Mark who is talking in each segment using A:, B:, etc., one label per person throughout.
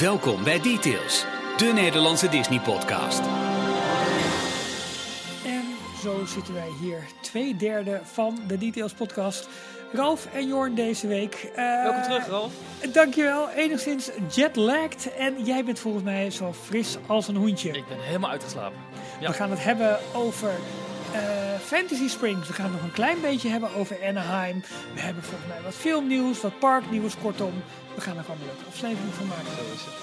A: Welkom bij Details, de Nederlandse Disney-podcast.
B: En zo zitten wij hier, twee derde van de Details podcast. Ralf en Jorn deze week. Eh,
C: Welkom terug, Ralf.
B: Dankjewel, enigszins jetlagged. En jij bent volgens mij zo fris als een hoentje.
C: Ik ben helemaal uitgeslapen. Ja.
B: We gaan het hebben over Fantasy Springs. We gaan het nog een klein beetje hebben over Anaheim. We hebben volgens mij wat filmnieuws, wat parknieuws, kortom. We gaan er gewoon een leuke aflevering van maken.
C: Zo is het.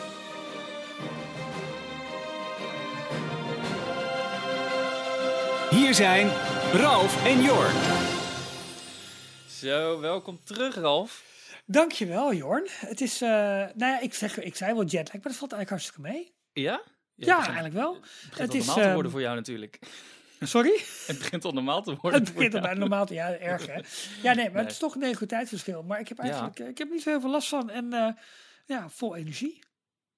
A: Hier zijn Ralf en Jorn.
C: Zo, welkom terug, Ralf.
B: Dankjewel, Jorn. Het is, eh, nou ja, ik, zeg, ik zei wel jetlag, maar dat valt eigenlijk hartstikke mee.
C: Ja?
B: Ja, eigenlijk wel.
C: Het begint
B: Het is,
C: normaal te
B: ehm,
C: worden voor jou natuurlijk.
B: Sorry?
C: Het begint al normaal te worden
B: Het begint al
C: jou.
B: bij normaal te ja, erg hè. Ja, nee, maar
C: Nee.
B: het is toch een negatijdsverschil. Maar ik heb eigenlijk eh, ik heb niet zo heel veel last van en eh, ja, vol energie.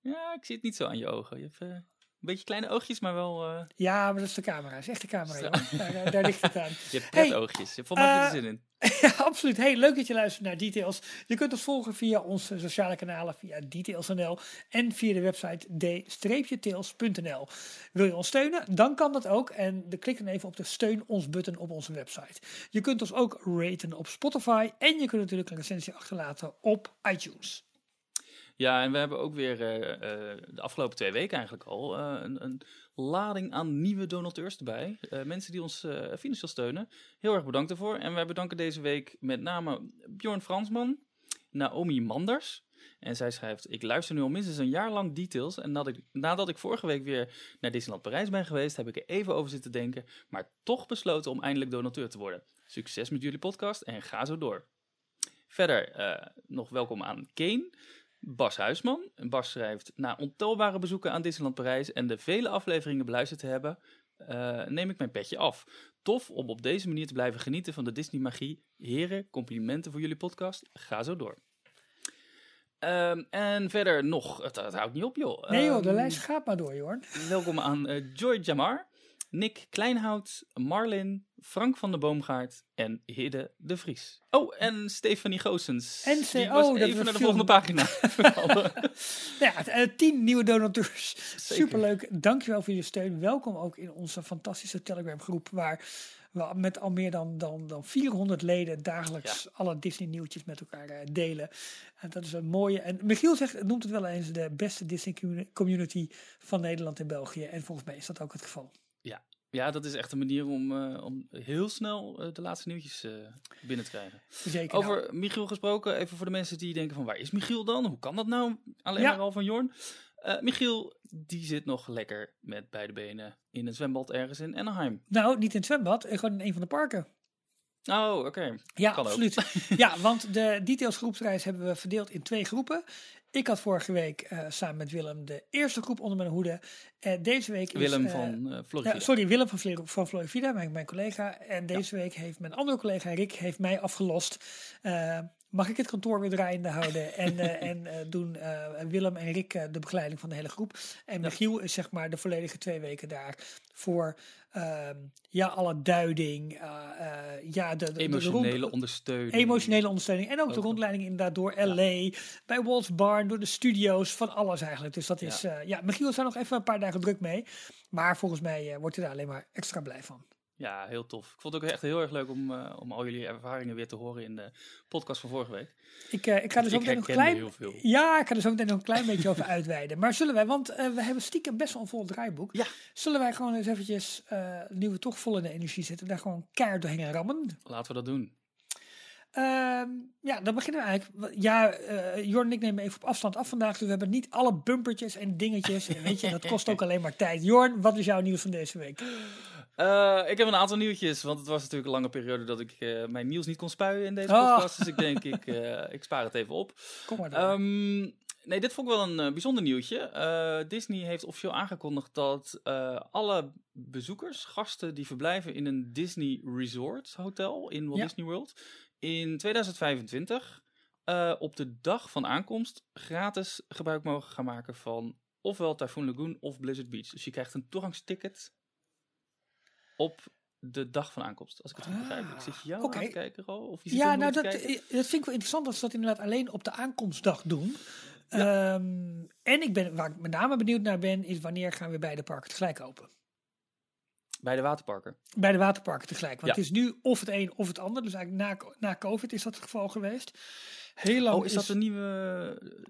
C: Ja, ik zie het niet zo aan je ogen. Je hebt eh, een beetje kleine oogjes, maar wel...
B: Ja, maar dat is de camera. Dat is echt de camera. Daar, daar, ligt het aan.
C: je hebt
B: Hey,
C: pret-oogjes. Je hebt volgens mij er zin in.
B: Ja, absoluut. Hey, leuk dat je luistert naar Details. Je kunt ons volgen via onze sociale kanalen, via Details.nl en via de website d-tails.nl. Wil je ons steunen? Dan kan dat ook. En klik dan even op de steun ons button op onze website. Je kunt ons ook raten op Spotify en je kunt natuurlijk een recensie achterlaten op iTunes.
C: Ja, en we hebben ook weer eh, eh, de afgelopen twee weken eigenlijk al eh, een, een lading aan nieuwe donateurs erbij. Eh, mensen die ons eh, financieel steunen. Heel erg bedankt daarvoor. En wij bedanken deze week met name Bjorn Fransman, Naomi Manders. En zij schrijft, ik luister nu al minstens een jaar lang details. En nadat ik, nadat ik vorige week weer naar Disneyland Parijs ben geweest, heb ik er even over zitten denken. Maar toch besloten om eindelijk donateur te worden. Succes met jullie podcast en ga zo door. Verder eh, nog welkom aan Kane. Bas Huisman. Bas schrijft: Na ontelbare bezoeken aan Disneyland Parijs en de vele afleveringen beluisterd te hebben, eh, neem ik mijn petje af. Tof om op deze manier te blijven genieten van de Disney-magie. Heren, complimenten voor jullie podcast. Ga zo door. Ehm, en verder nog, het, het houdt niet op joh.
B: Nee joh, de
C: Ehm,
B: lijst gaat maar door, Jorn.
C: Welkom aan eh, Joy Jamar, Nick Kleinhout, Marlin, Frank van de Boomgaard en Hidde de Vries. Oh, en Stefanie Goossens.
B: En ze-
C: Die was
B: oh,
C: even naar de volgende pagina.
B: Ja, eh, tien nieuwe donateurs.
C: Zeker.
B: Superleuk. Dankjewel voor je steun. Welkom ook in onze fantastische Telegram groep waar we met al meer dan, dan, dan 400 leden dagelijks alle Disney nieuwtjes met elkaar eh, delen. En dat is een mooie. En Michiel zegt, noemt het wel eens de beste Disney commu- community van Nederland en België. En volgens mij is dat ook het geval.
C: Ja, dat is echt een manier om, eh, om heel snel eh, de laatste nieuwtjes eh, binnen te krijgen.
B: Zeker. nou.
C: Over Michiel gesproken, even voor de mensen die denken van waar is Michiel dan? Hoe kan dat nou? Alleen
B: Ja.
C: maar al van Jorn. Michiel, die zit nog lekker met beide benen in een zwembad ergens in Anaheim.
B: nou, niet in het zwembad, gewoon in een van de parken.
C: Oh, oké.
B: Ja,
C: Kan ook.
B: absoluut. ja, want de details groepsreis hebben we verdeeld in twee groepen. Ik had vorige week eh, samen met Willem de eerste groep onder mijn hoede. En deze week is,
C: Willem
B: eh,
C: van Florida.
B: ja, sorry, Willem van, Vle- van Florida, mijn, mijn collega. En deze week heeft mijn andere collega Rick heeft mij afgelost. Mag ik het kantoor weer draaiende houden en, eh, en eh, doen eh, Willem en Rick de begeleiding van de hele groep. En Michiel is zeg maar de volledige twee weken daar voor ehm, ja, alle duiding, ja, de, de, de
C: Emotionele
B: rond-
C: ondersteuning.
B: Emotionele ondersteuning. En ook, de rondleiding inderdaad door LA, bij Walt's Barn, door de studio's, van alles eigenlijk. Dus dat is, ja, ja Michiel is daar nog even een paar dagen druk mee. Maar volgens mij wordt hij daar alleen maar extra blij van.
C: Ja, heel tof. Ik vond het ook echt heel erg leuk om, eh, om al jullie ervaringen weer te horen in de podcast van vorige week.
B: Ik, eh, ik ga er zo
C: Ik
B: meteen nog klein...
C: heel veel.
B: Ja, ik ga er zo meteen nog een klein beetje over uitweiden. Maar zullen wij, want eh, we hebben stiekem best wel een vol draaiboek.
C: Ja.
B: Zullen wij gewoon eens eventjes, nu we toch vol in de energie zitten, daar gewoon keihard doorheen rammen?
C: Laten we dat doen.
B: Ehm, ja, dan beginnen we eigenlijk. Ja, Jorn en ik nemen even op afstand af vandaag. Dus we hebben niet alle bumpertjes en dingetjes. En weet je, dat kost ook alleen maar tijd. Jorn, wat is jouw nieuws van deze week?
C: Eh, ik heb een aantal nieuwtjes, want het was natuurlijk een lange periode dat ik eh, mijn nieuws niet kon spuien in deze
B: Oh.
C: podcast. Dus ik denk, ik, eh, ik spaar het even op.
B: Kom maar door.
C: Ehm, nee, dit vond ik wel een bijzonder nieuwtje. Disney heeft officieel aangekondigd dat alle bezoekers, gasten die verblijven in een Disney Resort hotel in Walt
B: Ja.
C: Disney World, in 2025 eh, op de dag van aankomst gratis gebruik mogen gaan maken van ofwel Typhoon Lagoon of Blizzard Beach. Dus je krijgt een toegangsticket op de dag van aankomst. Als ik het goed begrijp. Ik zit jou
B: oké.
C: aan te kijken, Ro, Of je zit
B: ja, nou, dat, eh, dat vind ik wel interessant dat ze dat inderdaad alleen op de aankomstdag doen. Ehm, en ik ben, waar ik met name benieuwd naar ben, is wanneer gaan we beide parken tegelijk open?
C: Bij de waterparken.
B: Bij de waterparken tegelijk. Want
C: Ja.
B: het is nu of het een of het ander. Dus eigenlijk na, na COVID is dat het geval geweest. Heel lang
C: Oh, is dat een nieuwe,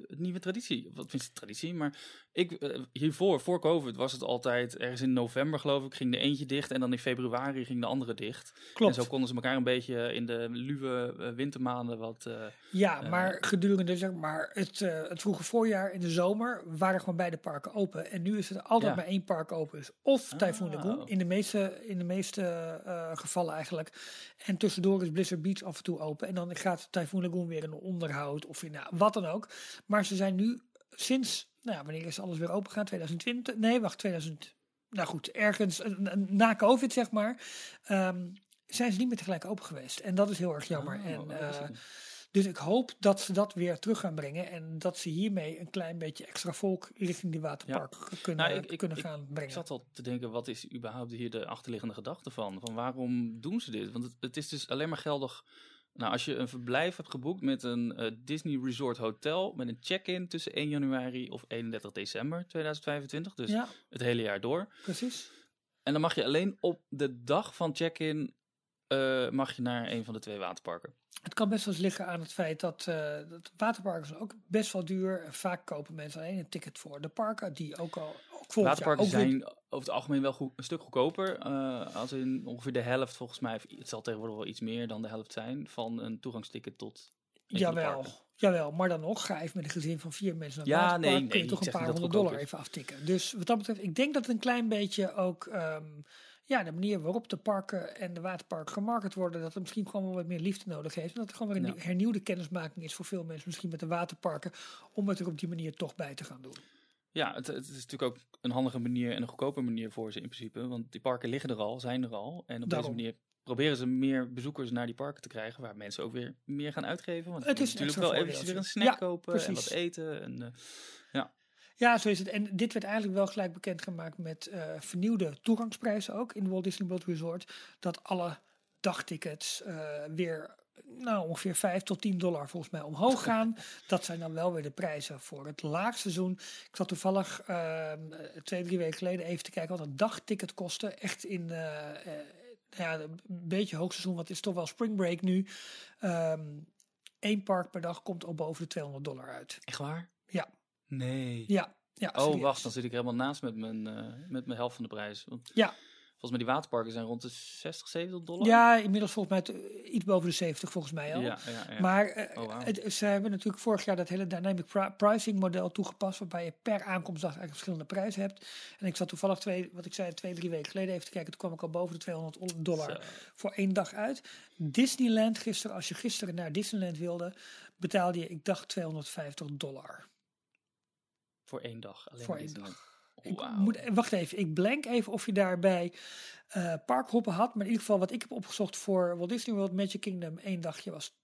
C: een nieuwe traditie? Wat vind je traditie? Maar ik, eh, hiervoor, voor COVID, was het altijd ergens in november, geloof ik, ging de eentje dicht. En dan in februari ging de andere dicht.
B: Klopt.
C: En zo konden ze elkaar een beetje in de luwe eh, wintermaanden wat. eh,
B: Ja,
C: Eh,
B: maar gedurende zeg maar, het, eh, het vroege voorjaar in de zomer waren gewoon beide parken open. En nu is er altijd
C: Ja.
B: maar één park open. Dus of Typhoon
C: Ah.
B: Lagoon, in de meeste, in de meeste eh, gevallen eigenlijk. En tussendoor is Blizzard Beach af en toe open. En dan gaat Typhoon Lagoon weer in onderhoud of in nou, wat dan ook. Maar ze zijn nu sinds, nou wanneer is alles weer open gaan? 2020? Nee, wacht, 2000. Nou goed, ergens eh, n- na COVID zeg maar. ehm, zijn ze niet meer tegelijk open geweest. En dat is heel erg jammer.
C: oh,
B: en, eh, dus ik hoop dat ze dat weer terug gaan brengen. En dat ze hiermee een klein beetje extra volk richting die waterpark kunnen,
C: Nou, ik-
B: kunnen
C: ik-
B: gaan brengen.
C: Ik zat al te denken, wat is überhaupt hier de achterliggende gedachte van? Van waarom doen ze dit? Want het, het is dus alleen maar geldig. Nou, als je een verblijf hebt geboekt met een eh, Disney Resort Hotel met een check-in tussen 1 januari of 31 december 2025, dus
B: ja,
C: het hele jaar door.
B: precies.
C: En dan mag je alleen op de dag van check-in eh, mag je naar een van de twee waterparken.
B: Het kan best wel eens liggen aan het feit dat, dat waterparken zijn ook best wel duur. Vaak kopen mensen alleen een ticket voor de parken, die ook al ook volgend jaar
C: Waterparken
B: ook
C: zijn over het algemeen wel goed, een stuk goedkoper. eh, als in ongeveer de helft volgens mij, het zal tegenwoordig wel iets meer dan de helft zijn, van een toegangsticket tot
B: Jawel, jawel, maar dan nog, ga even met een gezin van vier mensen naar het
C: Ja,
B: waterpark,
C: nee,
B: kun je toch een paar honderd
C: het
B: dollar even aftikken. Dus wat dat betreft, ik denk dat het een klein beetje ook, ehm, ja, de manier waarop de parken en de waterparken gemarket worden, dat het misschien gewoon wel wat meer liefde nodig heeft. En dat het gewoon weer een
C: Ja.
B: hernieuwde kennismaking is voor veel mensen, misschien met de waterparken, om het er op die manier toch bij te gaan doen.
C: Ja, het, het is natuurlijk ook een handige manier en een goedkope manier voor ze in principe. Want die parken liggen er al, zijn er al. En op
B: Daarom.
C: deze manier proberen ze meer bezoekers naar die parken te krijgen. Waar mensen ook weer meer gaan uitgeven. Want
B: Het is
C: natuurlijk wel eventjes weer een snack
B: Ja,
C: kopen en wat eten. En, eh,
B: Ja, zo is het. En dit werd eigenlijk wel gelijk bekendgemaakt met eh, vernieuwde toegangsprijzen ook in Walt Disney World Resort. Dat alle dagtickets eh, weer nou, ongeveer 5 tot 10 dollar volgens mij omhoog gaan. Dat zijn dan wel weer de prijzen voor het laagseizoen. Ik zat toevallig eh, twee, drie weken geleden even te kijken wat een dagticket kostte. Echt in eh, eh, ja, een beetje hoogseizoen, want het is toch wel spring break nu. Eén park per dag komt al boven de 200 dollar uit.
C: echt waar?
B: Ja.
C: Nee.
B: Ja, ja
C: oh,
B: serieus.
C: wacht, dan zit ik helemaal naast met mijn, eh, met mijn helft van de prijs. Want
B: Ja.
C: Volgens mij die waterparken zijn rond de 60, 70 dollar.
B: Ja, inmiddels volgens mij t- iets boven de 70 volgens mij al.
C: ja, ja, ja.
B: Maar eh,
C: Oh,
B: het, ze hebben natuurlijk vorig jaar dat hele dynamic pri- pricing model toegepast, waarbij je per aankomstdag eigenlijk verschillende prijzen hebt. En ik zat toevallig twee, wat ik zei, twee, drie weken geleden even te kijken. Toen kwam ik al boven de 200 dollar
C: Zo.
B: voor één dag uit. Disneyland gisteren, als je gisteren naar Disneyland wilde, betaalde je, ik dacht, 250 dollar.
C: Voor één dag. Alleen
B: Voor één
C: Disneyland.
B: Ik moet, wacht even, ik blank even of je daarbij eh parkhoppen had. Maar in ieder geval wat ik heb opgezocht voor Walt Disney World Magic Kingdom, één dagje was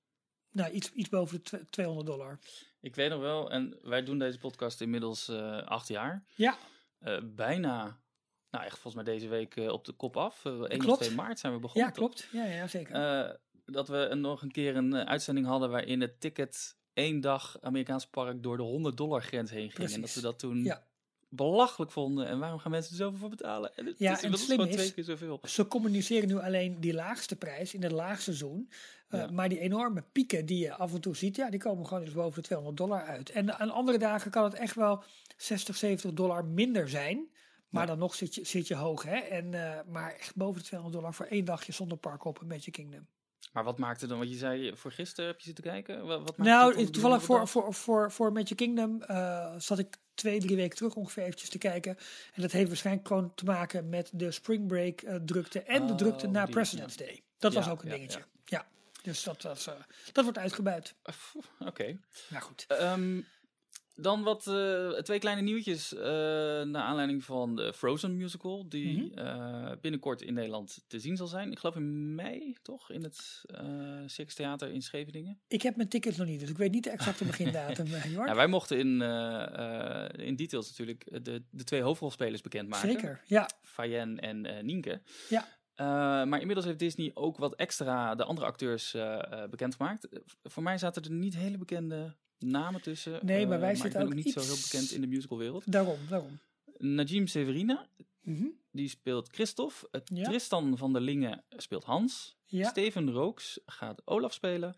B: nou, iets, iets boven de tw- 200 dollar.
C: Ik weet nog wel, en wij doen deze podcast inmiddels eh, acht jaar.
B: Ja,
C: Eh, bijna, nou echt volgens mij deze week eh, op de kop af. Eh 1 of
B: Klopt.
C: 2 maart zijn we begonnen.
B: ja klopt. Ja, ja zeker.
C: Eh, dat we een- nog een keer een eh, uitzending hadden waarin het ticket één dag Amerikaans park door de 100 dollar grens heen ging. En dat
B: Precies.
C: we dat toen
B: Ja.
C: Belachelijk vonden. En waarom gaan mensen er zoveel voor betalen? En het
B: Ja,
C: is
B: en slim is-
C: twee keer zoveel.
B: Ze communiceren nu alleen die laagste prijs in het laagseizoen.
C: Ja.
B: Maar die enorme pieken die je af en toe ziet, ja, die komen gewoon dus boven de 200 dollar uit. En aan andere dagen kan het echt wel 60, 70 dollar minder zijn. Maar
C: Ja.
B: dan nog zit je, zit je hoog. Hè? En, eh, maar echt boven de 200 dollar voor één dagje zonder park op een Magic Kingdom.
C: Maar wat maakte dan, wat je zei, voor gisteren heb je zitten kijken? Wat,
B: Nou, toevallig voor, voor, voor, voor Magic Kingdom eh, zat ik twee, drie weken terug ongeveer eventjes te kijken. En dat heeft waarschijnlijk gewoon te maken met de spring break eh, drukte en de
C: Oh,
B: drukte na
C: die,
B: President's Day. Dat
C: Ja,
B: was ook een
C: ja,
B: dingetje. Ja, dus dat, was, eh, dat wordt uitgebuit.
C: Oké.
B: Nou goed.
C: Ehm, dan wat, eh, twee kleine nieuwtjes. eh naar aanleiding van de Frozen musical. Die
B: Mhm.
C: eh, binnenkort in Nederland te zien zal zijn. Ik geloof in mei, toch? In het uh, Circus Theater in Scheveningen.
B: Ik heb mijn tickets nog niet, dus ik weet niet de exacte begindatum.
C: Ja, wij mochten in, in details natuurlijk de, de twee hoofdrolspelers bekendmaken.
B: Zeker, ja.
C: Fayen en Nienke.
B: Ja.
C: Uh, maar inmiddels heeft Disney ook wat extra de andere acteurs uh, uh, bekendgemaakt. voor mij zaten er niet hele bekende namen tussen.
B: Nee, maar
C: eh,
B: wij zitten
C: ben
B: ook
C: niet zo heel bekend in de musicalwereld.
B: Daarom, daarom.
C: Najim Severina,
B: Mhm.
C: die speelt Christophe. Het
B: Ja.
C: Tristan van der Lingen speelt Hans.
B: Ja.
C: Steven Rooks gaat Olaf spelen.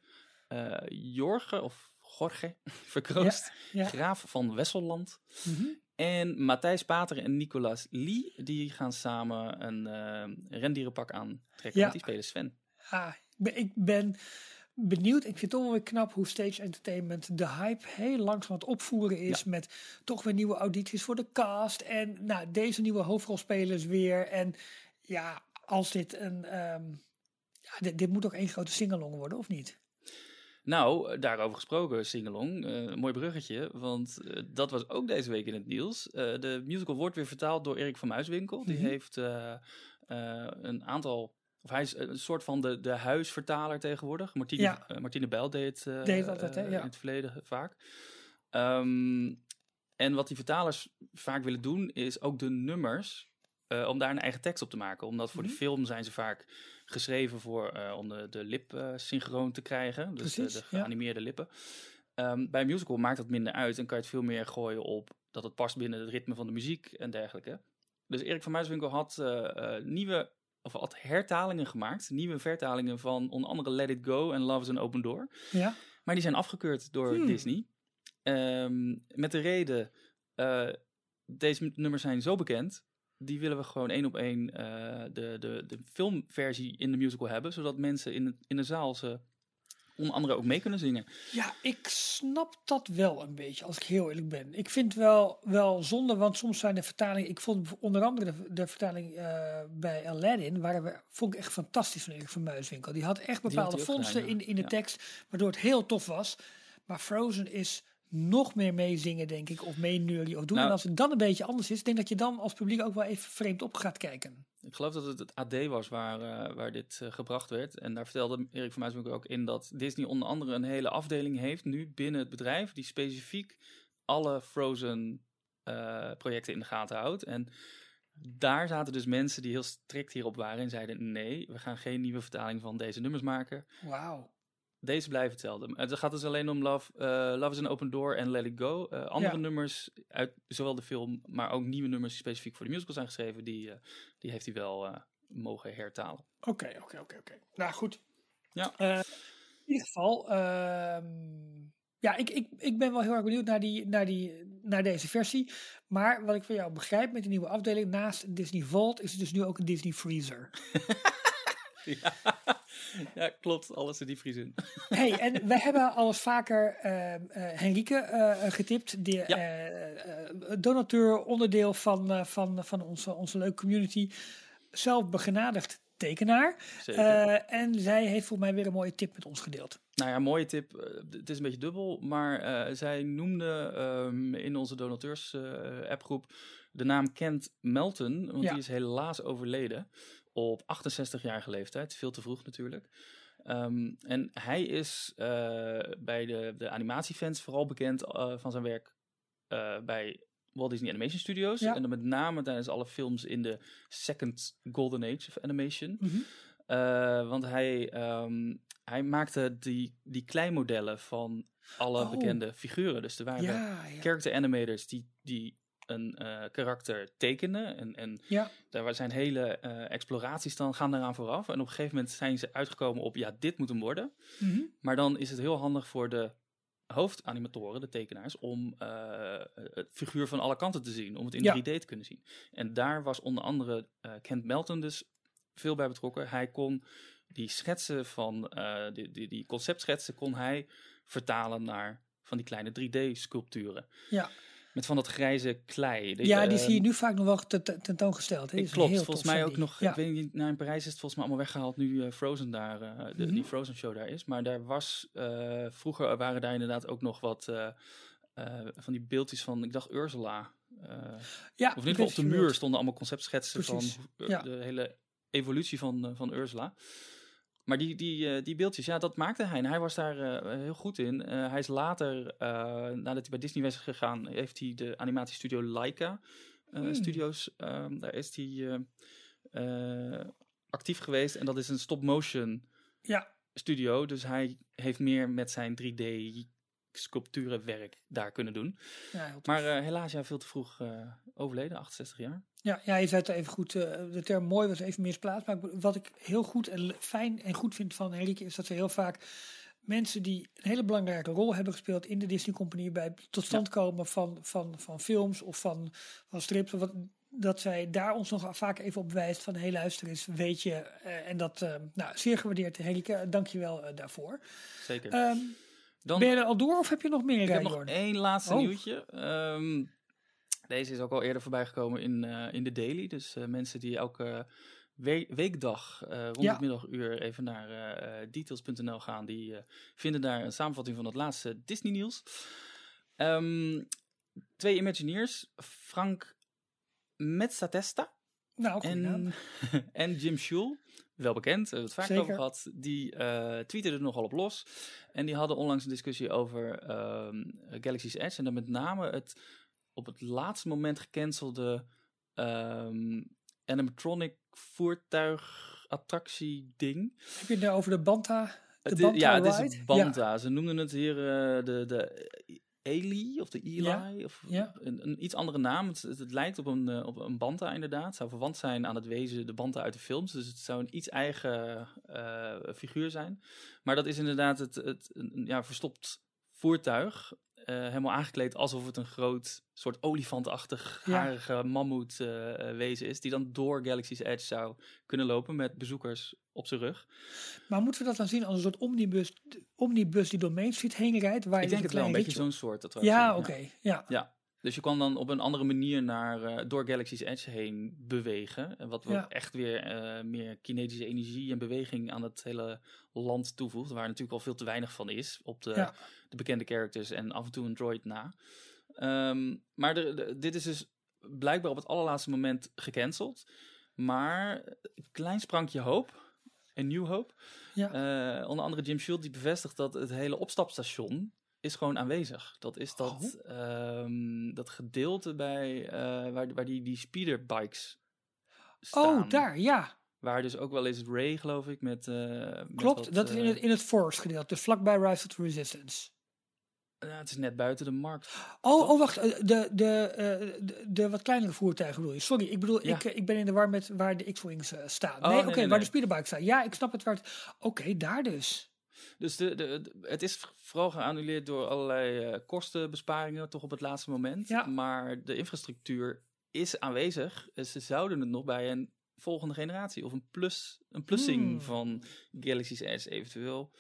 C: Eh Jorge, of Jorge, verkroost.
B: ja.
C: Graaf van Wesselland.
B: Mhm.
C: En Matthijs Pater en Nicolas Lee, die gaan samen een eh rendierenpak aantrekken. Want die spelen Sven.
B: Ah, ik ben- ik ben benieuwd. Ik vind het toch wel weer knap hoe Stage Entertainment de hype heel langzaam aan het opvoeren is. Met toch weer nieuwe audities voor de cast. En nou, deze nieuwe hoofdrolspelers weer. En ja, als dit een. ehm, ja, dit, dit moet ook één grote singalong worden, of niet?
C: Nou, daarover gesproken, Singalong. eh mooi bruggetje, want eh, dat was ook deze week in het nieuws. Eh, de musical wordt weer vertaald door Erik van Muiswinkel. Die
B: Mhm.
C: heeft een aantal... Of hij is een soort van de, de huisvertaler tegenwoordig. Martine,
B: Ja.
C: eh, Martine Bijl deed het, eh,
B: Deed het altijd, hè,
C: eh,
B: ja.
C: in het verleden vaak. Ehm, en wat die vertalers vaak willen doen, is ook de nummers... eh, om daar een eigen tekst op te maken. Omdat voor
B: Mhm.
C: de film zijn ze vaak geschreven voor, eh, om de, de lip eh, synchroon te krijgen. Dus de,
B: Precies,
C: de
B: ja.
C: geanimeerde lippen. Ehm, bij een musical maakt dat minder uit en kan je het veel meer gooien op dat het past binnen het ritme van de muziek en dergelijke. Dus Erik van Muiswinkel had eh, eh, nieuwe, of had hertalingen gemaakt, nieuwe vertalingen van onder andere Let It Go en Love is an Open Door.
B: Ja.
C: Maar die zijn afgekeurd door
B: Hmm.
C: Disney. Ehm, met de reden, eh, deze nummers zijn zo bekend, die willen we gewoon één op één eh, de, de, de filmversie in de musical hebben, zodat mensen in, in de zaal ze onder andere ook mee kunnen zingen.
B: Ja, ik snap dat wel een beetje, als ik heel eerlijk ben. Ik vind wel, wel zonde, want soms zijn de vertalingen... Ik vond onder andere de, de vertaling eh, bij Aladdin... Waren we, vond ik echt fantastisch van Erik van Muiswinkel. Die had echt
C: had
B: bepaalde
C: ook
B: vondsten
C: gedaan, ja.
B: in, in de
C: Ja.
B: tekst... waardoor het heel tof was. Maar Frozen is nog meer meezingen, denk ik. Of meeneurie of doen.
C: Nou-
B: en als het dan een beetje anders is... denk dat je dan als publiek ook wel even vreemd op gaat kijken.
C: Ik geloof dat het het AD was waar, eh, waar dit eh, gebracht werd. En daar vertelde Erik van Muiswinkel ook in dat Disney onder andere een hele afdeling heeft nu binnen het bedrijf die specifiek alle Frozen eh, projecten in de gaten houdt. En daar zaten dus mensen die heel strikt hierop waren en zeiden nee, we gaan geen nieuwe vertaling van deze nummers maken.
B: Wauw.
C: Deze blijven hetzelfde. Het gaat dus alleen om Love, eh, Love is an Open Door en Let It Go. Eh, andere
B: Ja.
C: nummers uit zowel de film, maar ook nieuwe nummers die specifiek voor de musical zijn geschreven, die, eh, die heeft hij wel eh, mogen hertalen.
B: Oké, oké, oké, oké. Nou goed.
C: Ja.
B: Eh, in ieder geval, ehm, ja, ik, ik, ik ben wel heel erg benieuwd naar, die, naar, die, naar deze versie. Maar wat ik van jou begrijp met de nieuwe afdeling, naast Disney Vault is het dus nu ook een Disney Freezer.
C: Ja, ja klopt. Alles in die vriezen.
B: hey, en wij hebben al eens vaker ehm eh, Henrike eh, getipt, de
C: Ja.
B: eh, eh, donateur, onderdeel van, eh, van, van onze, onze leuke community, zelf begenadigd tekenaar.
C: Zeker.
B: Eh, en zij heeft voor mij weer een mooie tip met ons gedeeld.
C: nou ja, mooie tip. Eh, het is een beetje dubbel, maar eh, zij noemde ehm, in onze donateurs eh, appgroep de naam Kent Melton, want
B: Ja.
C: die is helaas overleden op 68-jarige leeftijd. Veel te vroeg natuurlijk. Ehm, en hij is eh, bij de, de animatiefans vooral bekend eh, van zijn werk eh, bij Walt Disney Animation Studios.
B: Ja.
C: En dan met name tijdens alle films in de second golden age of animation.
B: Mhm.
C: Want hij, ehm, hij maakte die, die kleinmodellen van alle
B: Oh.
C: bekende figuren. Dus er waren
B: Ja, ja.
C: character animators die, die een eh, karakter tekenen. En, en
B: ja.
C: daar zijn hele eh, exploraties dan gaan daaraan vooraf. En op een gegeven moment zijn ze uitgekomen op, ja, dit moet hem worden.
B: Mhm.
C: Maar dan is het heel handig voor de hoofdanimatoren, de tekenaars, om eh, het figuur van alle kanten te zien. Om het in
B: Ja.
C: 3D te kunnen zien. En daar was onder andere Kent Melton dus veel bij betrokken. Hij kon die schetsen van, die, die, die conceptschetsen kon hij vertalen naar van die kleine 3D-sculpturen.
B: Ja.
C: Met van dat grijze klei.
B: Ja, die
C: eh,
B: zie je nu vaak nog wel ten- ten- tentoongesteld. hè.
C: Klopt,
B: heel
C: volgens mij ook
B: die.
C: nog,
B: Ja.
C: ik weet niet, nou in Parijs is het volgens mij allemaal weggehaald nu eh, Frozen daar, eh, de,
B: Mhm.
C: die Frozen show daar is. Maar daar was, eh, vroeger waren daar inderdaad ook nog wat van die beeldjes van, ik dacht Ursula.
B: Ja,
C: of in
B: ik
C: ieder geval
B: weet
C: op de muur stonden allemaal conceptschetsen
B: Precies,
C: van
B: ja.
C: de hele evolutie van, van Ursula. Maar die, die, eh, die beeldjes, ja, dat maakte hij. En hij was daar eh, heel goed in. Eh, hij is later, nadat hij bij Disney was gegaan, heeft hij de animatiestudio Laika
B: Hmm.
C: Studios. ehm, daar is hij actief geweest. En dat is een stop-motion
B: Ja,
C: studio. Dus hij heeft meer met zijn 3D sculpturenwerk daar kunnen doen.
B: Ja.
C: Maar helaas, ja, veel te vroeg overleden, 68 jaar.
B: Ja, ja, je zei het even goed. eh, de term mooi was even misplaatst. Maar wat ik heel goed en fijn en goed vind van Henrike is dat ze heel vaak mensen die een hele belangrijke rol hebben gespeeld in de Disney Company bij tot stand komen van, van, van films of van, van strips. Wat, dat zij daar ons nog vaak even op wijst van hé luister eens, weet je. eh, en dat, eh, nou, zeer gewaardeerd Henrike, dank je wel daarvoor.
C: Zeker.
B: Ehm,
C: Dan,
B: ben je er al door of heb je nog meer
C: ik heb nog één laatste
B: Oh.
C: nieuwtje. Ehm, deze is ook al eerder voorbij gekomen in, eh, in de Daily. Dus eh, mensen die elke we- weekdag eh, rond
B: Ja.
C: het middaguur even naar details.nl gaan, die vinden daar een samenvatting van het laatste Disney nieuws. Ehm, twee Imagineers, Frank Mezzatesta
B: Nou,
C: en, en Jim Schul, wel bekend, we hebben het vaak
B: Zeker.
C: over gehad, die eh tweeten er nogal op los. En die hadden onlangs een discussie over ehm, Galaxy's Edge. En dan met name het op het laatste moment gecancelde ehm, animatronic voertuigattractie ding.
B: Heb je het nou over de Banta? De Banta
C: ja, het is
B: ride?
C: het Banta. Ze noemden het hier eh, de, de Eli of de Eli.
B: Ja,
C: Of
B: ja.
C: Een, een iets andere naam. Het, het, het lijkt op een, eh, op een Banta inderdaad. Het zou verwant zijn aan het wezen de Banta uit de films. Dus het zou een iets eigen eh, figuur zijn. Maar dat is inderdaad het, het een, ja, verstopt voertuig. eh, helemaal aangekleed alsof het een groot soort olifantachtig
B: Ja.
C: harige mammoet eh, eh, wezen is. Die dan door Galaxy's Edge zou kunnen lopen met bezoekers op zijn rug.
B: Maar moeten we dat dan zien als een soort omnibus, omnibus die door Main Street heen rijdt? Waar je
C: Ik denk het wel, een beetje zo'n soort attractie.
B: Ja, oké. Ja.
C: Ja. Dus je kan dan op een andere manier naar, eh, door Galaxy's Edge heen bewegen. En wat
B: Ja.
C: echt weer eh, meer kinetische energie en beweging aan het hele land toevoegt. Waar natuurlijk al veel te weinig van is op de,
B: Ja.
C: de bekende characters en af en toe een droid na. Ehm, maar de, de- dit is dus blijkbaar op het allerlaatste moment gecanceld. Maar een klein sprankje hoop. Een nieuw hoop.
B: Ja.
C: Eh, onder andere Jim Schult die bevestigt dat het hele opstapstation is gewoon aanwezig. Dat is dat, ehm, dat gedeelte bij, eh, waar, waar die, die speederbikes staan.
B: Oh, daar, ja.
C: Waar dus ook wel eens Ray, geloof ik, met... eh, met
B: Klopt.
C: wat,
B: dat is in
C: eh,
B: het, in het forest gedeelte. Dus vlakbij Rise of the Resistance.
C: ja, het is net buiten de markt.
B: Oh, oh wacht. eh, De, de, eh, de, de wat kleinere voertuigen bedoel je? Sorry, ik bedoel,
C: Ja.
B: ik, eh, ik ben in de war met waar de X-Wings eh, staan.
C: Oh,
B: nee, oké,
C: nee,
B: waar de speederbike staan. Ja, ik snap het... Oké, daar dus.
C: Dus de, de, de- het is vooral geannuleerd door allerlei eh, kostenbesparingen, toch op het laatste moment.
B: Ja.
C: Maar de infrastructuur is aanwezig. Eh, Ze zouden het nog bij een volgende generatie of een, plus, een plussing
B: Hmm.
C: van Galaxy's Edge eventueel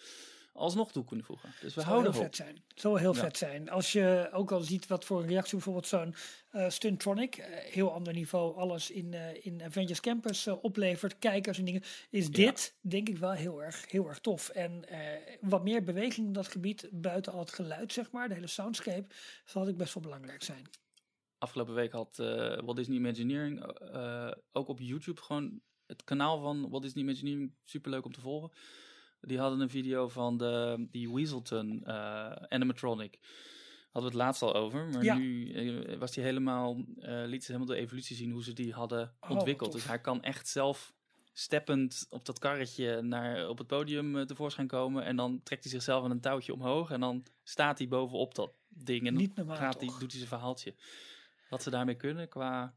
C: alsnog toe kunnen voegen. Dus we
B: Het zou
C: houden
B: heel
C: op.
B: vet zijn. Het zou heel
C: Ja.
B: vet zijn. Als je ook al ziet wat voor een reactie bijvoorbeeld zo'n eh Stuntronic, eh, heel ander niveau, alles in, eh, in Avengers Campus oplevert, kijkers en dingen, is dit denk ik wel heel erg, heel erg tof. En wat meer beweging in dat gebied, buiten al het geluid zeg maar, de hele soundscape, zal ik best wel belangrijk zijn.
C: Afgelopen week had eh Walt Disney Imagineering ook op YouTube gewoon het kanaal van Walt Disney Imagineering superleuk om te volgen. Die hadden een video van de, die Weaselton eh, animatronic. Hadden we het laatst al over, maar
B: Ja.
C: nu eh, was die helemaal, eh liet ze helemaal de evolutie zien hoe ze die hadden
B: Oh,
C: ontwikkeld. Dus hij kan echt zelf steppend op dat karretje naar, op het podium tevoorschijn komen. En dan trekt hij zichzelf aan een touwtje omhoog en dan staat hij bovenop dat ding. En dan
B: Niet normaal,
C: gaat hij, doet hij zijn verhaaltje. Wat ze daarmee kunnen qua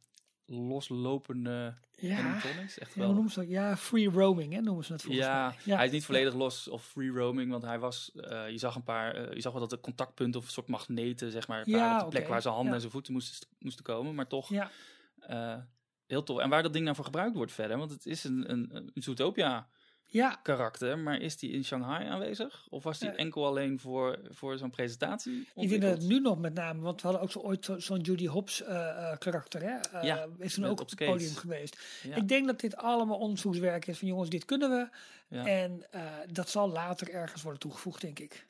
C: loslopende
B: Ja,
C: animatronics. Echt
B: ja
C: wel.
B: noemen ze dat? Ja, free roaming hè, noemen ze het volgens
C: Ja,
B: mij.
C: hij is niet volledig los of free roaming, want hij was, eh, je zag een paar, eh, je zag wel dat de contactpunten of een soort magneten, zeg maar,
B: Ja,
C: op de plek waar zijn handen
B: ja.
C: en zijn voeten moesten, moesten komen, maar toch
B: Ja,
C: eh, heel tof. En waar dat ding nou voor gebruikt wordt verder, want het is een, een, een Zootopia
B: ja,
C: karakter, maar is die in Shanghai aanwezig? Of was die
B: Ja.
C: enkel alleen voor, voor zo'n presentatie?
B: ik denk dat het nu nog met name, want we hadden ook zo ooit zo- zo'n Judy Hopps eh, eh, karakter, hè? Eh,
C: Ja,
B: is toen ook
C: op
B: het podium geweest.
C: Ja.
B: Ik denk dat dit allemaal onderzoekswerk is van jongens, dit kunnen we.
C: Ja.
B: En dat zal later ergens worden toegevoegd, denk ik.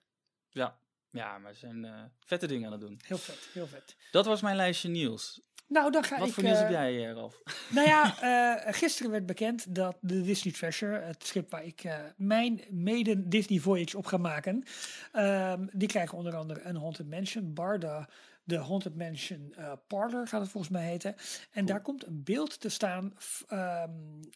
C: Ja. ja, maar ze zijn vette dingen aan het doen.
B: Heel vet, heel vet.
C: Dat was mijn lijstje nieuws.
B: Nou, dan ga
C: Wat
B: ik...
C: voor nieuws
B: eh,
C: heb jij, eh, Ralf?
B: Nou ja, eh, gisteren werd bekend dat de Disney Treasure, het schip waar ik eh, mijn maiden Disney Voyage op ga maken, ehm, die krijgen onder andere een Haunted Mansion, Barda, de Haunted Mansion eh, Parlor gaat het volgens mij heten. En daar komt een beeld te staan ehm,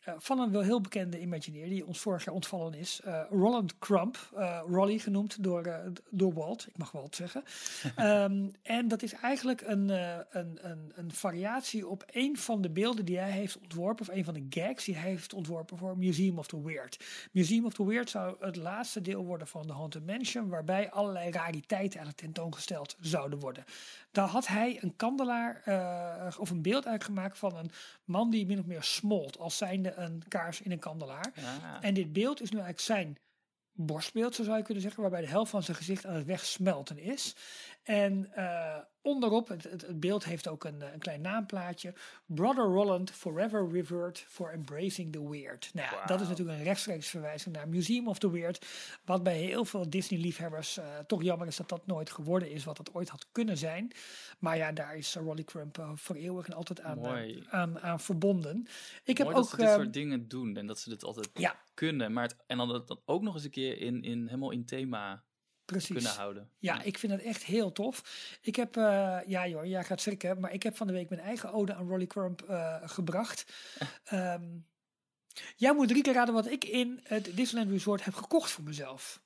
B: eh, van een wel heel bekende Imagineer die ons vorig jaar ontvallen is, eh, Roland Crump, Rolly genoemd door, door Walt, ik mag Walt zeggen. Ehm, en dat is eigenlijk een, een, een, een variatie op een van de beelden die hij heeft ontworpen, of een van de gags die hij heeft ontworpen voor Museum of the Weird. Museum of the Weird zou het laatste deel worden van de Haunted Mansion, waarbij allerlei rariteiten eigenlijk tentoongesteld zouden worden. Daar had hij een kandelaar eh, of een beeld uitgemaakt van een man die min of meer smolt, als zijnde een kaars in een kandelaar.
C: Ja.
B: En dit beeld is nu eigenlijk zijn borstbeeld, zo zou je kunnen zeggen, waarbij de helft van zijn gezicht aan het wegsmelten is. En eh, onderop, het, het, het beeld heeft ook een, eh, een klein naamplaatje. Brother Roland, forever revered for embracing the weird. Nou ja, dat is natuurlijk een rechtstreeks verwijzing naar Museum of the Weird. Wat bij heel veel Disney-liefhebbers eh, toch jammer is dat dat nooit geworden is wat het ooit had kunnen zijn. Maar ja, daar is uh, Rolly Crump eh, voor eeuwig en altijd aan, eh, aan, aan verbonden. Ik heb ook...
C: dit
B: ehm,
C: soort dingen doen en dat ze dit altijd
B: ja,
C: kunnen. Maar het, en dan dat dat ook nog eens een keer in, in, helemaal in thema
B: precies.
C: kunnen houden.
B: Ja, ik vind het echt heel tof. Ik heb, eh, ja joh, jij gaat schrikken, maar ik heb van de week mijn eigen ode aan Rolly Crump eh, gebracht. Ehm, jij moet drie keer raden wat ik in het Disneyland Resort heb gekocht voor mezelf.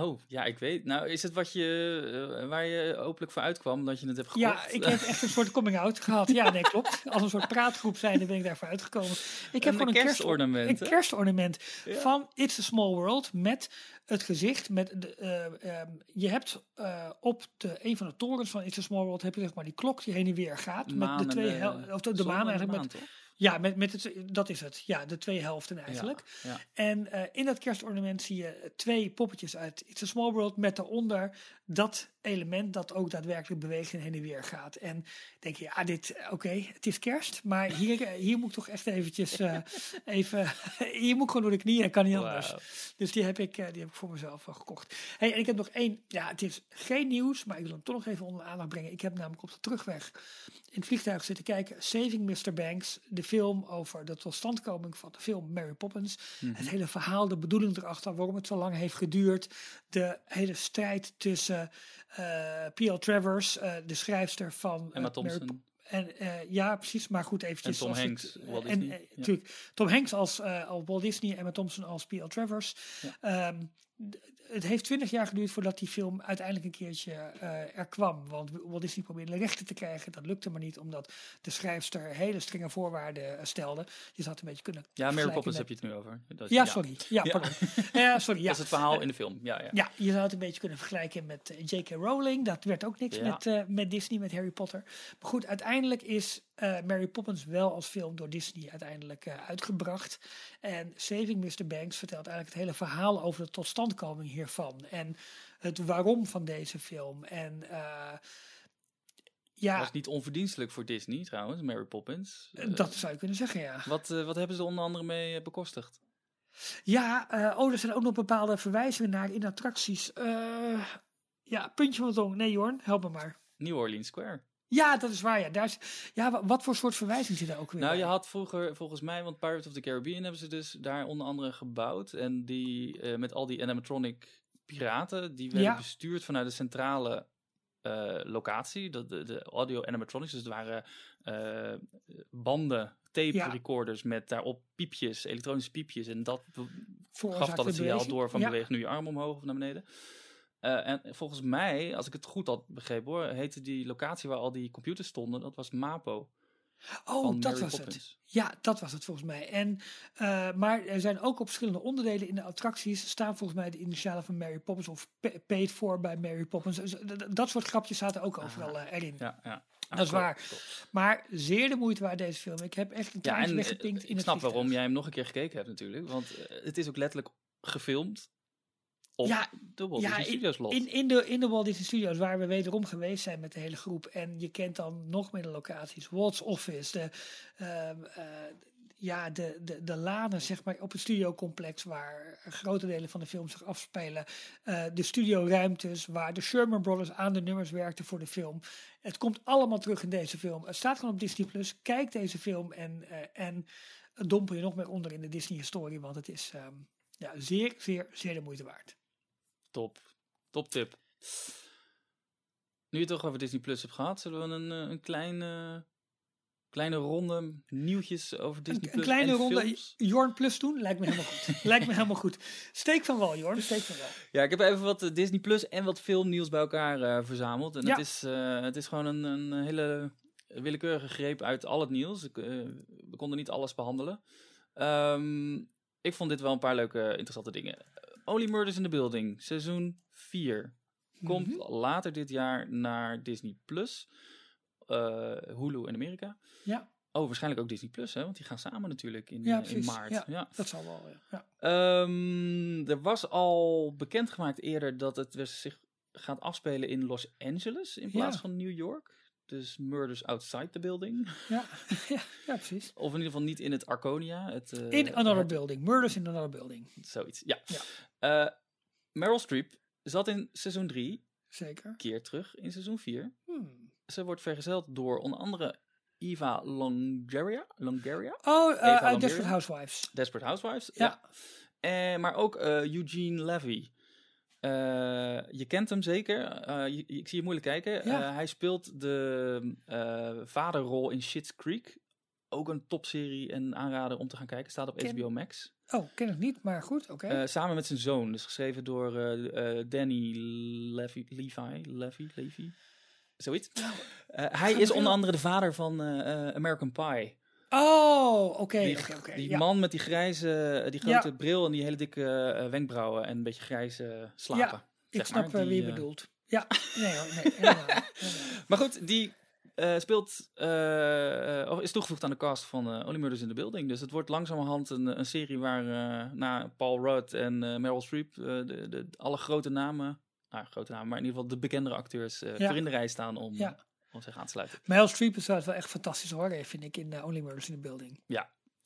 C: Oh, ja, ik weet. Nou, is het wat je, eh, waar je openlijk voor uitkwam, dat je het hebt gekocht?
B: Ja, ik heb echt een soort coming-out gehad. Ja, nee, klopt. Als een soort praatgroep zijnde ben ik daarvoor uitgekomen. Ik heb
C: Een
B: gewoon een
C: kerstornament,
B: Kerst, een kerstornament
C: Ja.
B: van It's a Small World met het gezicht. Met de, eh, ehm, je hebt eh, op de, een van de torens van It's a Small World heb je zeg maar die klok die heen en weer gaat. met de twee hel- of de, maan eigenlijk. met? Ja, met, met het, dat is het. Ja, de twee helften eigenlijk.
C: Ja,
B: En eh, in dat kerstornament zie je twee poppetjes uit It's a Small World met daaronder dat element dat ook daadwerkelijk beweegt en heen en weer gaat. En denk je, ja, dit, oké, het is kerst, maar hier, eh, hier moet ik toch echt eventjes eh, even, hier moet ik gewoon door de knieën, kan niet anders. Dus die heb ik, eh, die heb ik voor mezelf gekocht. Hey, en ik heb nog één, ja, het is geen nieuws, maar ik wil hem toch nog even onder de aandacht brengen. Ik heb namelijk op de terugweg in het vliegtuig zitten kijken, Saving Mr. Banks, de film over de totstandkoming van de film Mary Poppins.
C: Mhm.
B: Het hele verhaal, de bedoeling erachter, waarom het zo lang heeft geduurd. De hele strijd tussen P.L. Travers, eh, de schrijfster van
C: Emma
B: eh, Mary
C: Thompson.
B: en eh, ja, precies. Maar goed, eventjes.
C: En Tom
B: het-
C: Hanks, Walt
B: en,
C: Disney,
B: eh,
C: ja.
B: natuurlijk, Tom Hanks als, eh, als Walt Disney, Emma Thompson als P.L. Travers.
C: Ja.
B: Ehm, het heeft twintig jaar geduurd voordat die film uiteindelijk een keertje eh, er kwam. Want Walt Disney probeerde de rechten te krijgen. Dat lukte maar niet, omdat de schrijfster hele strenge voorwaarden eh, stelde. Je zou het een beetje kunnen
C: Ja, Mary Poppins
B: met-
C: heb je het nu over. Dat,
B: Ja, sorry. Ja,
C: Ja.
B: pardon. Ja, sorry. Ja.
C: Dat is het verhaal in de film. Ja, ja.
B: Ja, je zou het een beetje kunnen vergelijken met eh, J.K. Rowling. Dat werd ook niks
C: Ja.
B: met, met Disney, met Harry Potter. Maar goed, uiteindelijk is Mary Poppins wel als film door Disney uiteindelijk uitgebracht. En Saving Mr. Banks vertelt eigenlijk het hele verhaal over de totstandkoming hiervan. En het waarom van deze film. En eh, ja,
C: Was niet onverdienstelijk voor Disney trouwens, Mary Poppins. Eh,
B: dat zou je kunnen zeggen, ja.
C: wat, eh, wat hebben ze er onder andere mee bekostigd?
B: Ja, eh, oh, er zijn ook nog bepaalde verwijzingen naar in attracties. Ja, puntje van de tong. Nee, Jorn, help me maar.
C: New Orleans Square.
B: Ja, dat is waar. Ja, Daar is, ja wa- wat voor soort verwijzing zit er ook weer
C: Nou, je had vroeger, volgens mij, want Pirates of the Caribbean hebben ze dus daar onder andere gebouwd. En die, eh, met al die animatronic piraten, die werden
B: Ja.
C: bestuurd vanuit de centrale eh, locatie. De, de, de audio animatronics, dus het waren eh, banden, tape
B: Ja.
C: recorders met daarop piepjes, elektronische piepjes. En dat gaf dat het signaal door van
B: Ja.
C: beweeg nu je arm omhoog of naar beneden. Eh, en volgens mij, als ik het goed had begrepen hoor, heette die locatie waar al die computers stonden, dat was Mapo.
B: Oh, dat
C: Mary
B: was het. Ja, dat was het volgens mij. En, eh, maar er zijn ook op verschillende onderdelen in de attracties staan volgens mij de initialen van Mary Poppins of pa- paid for bij Mary Poppins. Dus, d- dat soort grapjes zaten ook overal eh, erin.
C: Ja, ja.
B: Dat is
C: cool,
B: waar. Maar zeer de moeite waard deze film. Ik heb echt een
C: Ja,
B: tijdje
C: en
B: weggepinkt
C: eh,
B: in
C: ik
B: het
C: snap waarom jij hem nog een keer gekeken hebt natuurlijk. Want eh, het is ook letterlijk gefilmd op
B: Ja,
C: de Walt
B: ja,
C: Disney Studios lot.
B: In, in, de, in de Walt Disney Studios, waar we wederom geweest zijn met de hele groep. En je kent dan nog meer de locaties. Walt's Office. De, eh, ja, de, de, de lanen zeg maar, op het studiocomplex waar grote delen van de film zich afspelen. eh, de studioruimtes waar de Sherman Brothers aan de nummers werkten voor de film. Het komt allemaal terug in deze film. Het staat gewoon op Disney+. Plus. Kijk deze film en, eh, en dompel je nog meer onder in de Disney-historie. Want het is ehm, ja, zeer, zeer, zeer de moeite waard.
C: Top. Top tip. Nu je het toch over Disney Plus hebt gehad, zullen we een, eh, een kleine, kleine ronde nieuwtjes over Disney
B: Een, een
C: Plus
B: kleine
C: en
B: ronde
C: films?
B: Jorn Plus doen lijkt me helemaal goed. lijkt me helemaal goed. Steek van wal, Jorn. Steek van wal.
C: Ja, ik heb even wat eh, Disney Plus en wat filmnieuws bij elkaar eh, verzameld. En
B: Ja.
C: het, is, eh, het is gewoon een, een hele willekeurige greep uit al het nieuws. Ik, we konden niet alles behandelen. Ehm, ik vond dit wel een paar leuke, interessante dingen. Only Murders in the Building, seizoen 4. Komt
B: Mhm.
C: later dit jaar naar Disney Plus. Eh, Hulu in Amerika.
B: Ja,
C: Oh, waarschijnlijk ook Disney Plus, hè? Want die gaan samen natuurlijk in,
B: ja
C: eh, in maart.
B: Ja,
C: ja.
B: Dat zal wel. Ja. Ja.
C: Ehm, er was al bekendgemaakt eerder dat het zich gaat afspelen in Los Angeles in plaats van New York. Dus Murders Outside the Building.
B: Ja, ja, ja, precies.
C: Of in ieder geval niet in het Arconia. Het, eh,
B: In another
C: het-
B: building. Murders in another building.
C: Zoiets, ja.
B: Ja.
C: Eh, Meryl Streep zat in seizoen 3,
B: Zeker.
C: keer terug in seizoen 4.
B: Hmm.
C: Ze wordt vergezeld door onder andere Eva?
B: Oh,
C: Eva
B: eh uit
C: Longoria?
B: Desperate Housewives.
C: Desperate Housewives.
B: Ja.
C: Eh, maar ook Eugene Levy. Eh, je kent hem zeker. Eh, je- ik zie je moeilijk kijken.
B: Ja.
C: Eh, hij speelt de vaderrol in Schitt's Creek. Ook een topserie en aanrader om te gaan kijken. Staat op
B: Ken-
C: HBO Max.
B: Oh, ken ik niet, maar goed, oké.
C: Samen met zijn zoon. Dus geschreven door Danny Levy. Levi. Levy. Levy. Zoiets.
B: Nou,
C: hij is onder andere de vader van American Pie.
B: Oh, oké,
C: Die,
B: ja.
C: man met die grijze, die grote
B: Ja.
C: bril en die hele dikke eh, wenkbrauwen en een beetje grijze slapen.
B: Ik snap eh, wie je
C: eh,
B: bedoelt. Ja, nee hoor, nee, helemaal, helemaal.
C: Maar goed, die eh, speelt, eh, eh, of is toegevoegd aan de cast van eh Only Murders in the Building. Dus het wordt langzamerhand een, een serie waar eh, na Paul Rudd en eh, Meryl Streep eh, de, de, alle grote namen, nou grote namen, maar in ieder geval de bekendere acteurs eh, voor in de rij staan om,
B: Ja.
C: Om zich aan te sluiten.
B: Meryl Streep is wel echt fantastisch hoor, vind ik, in eh, Only Murders in the Building.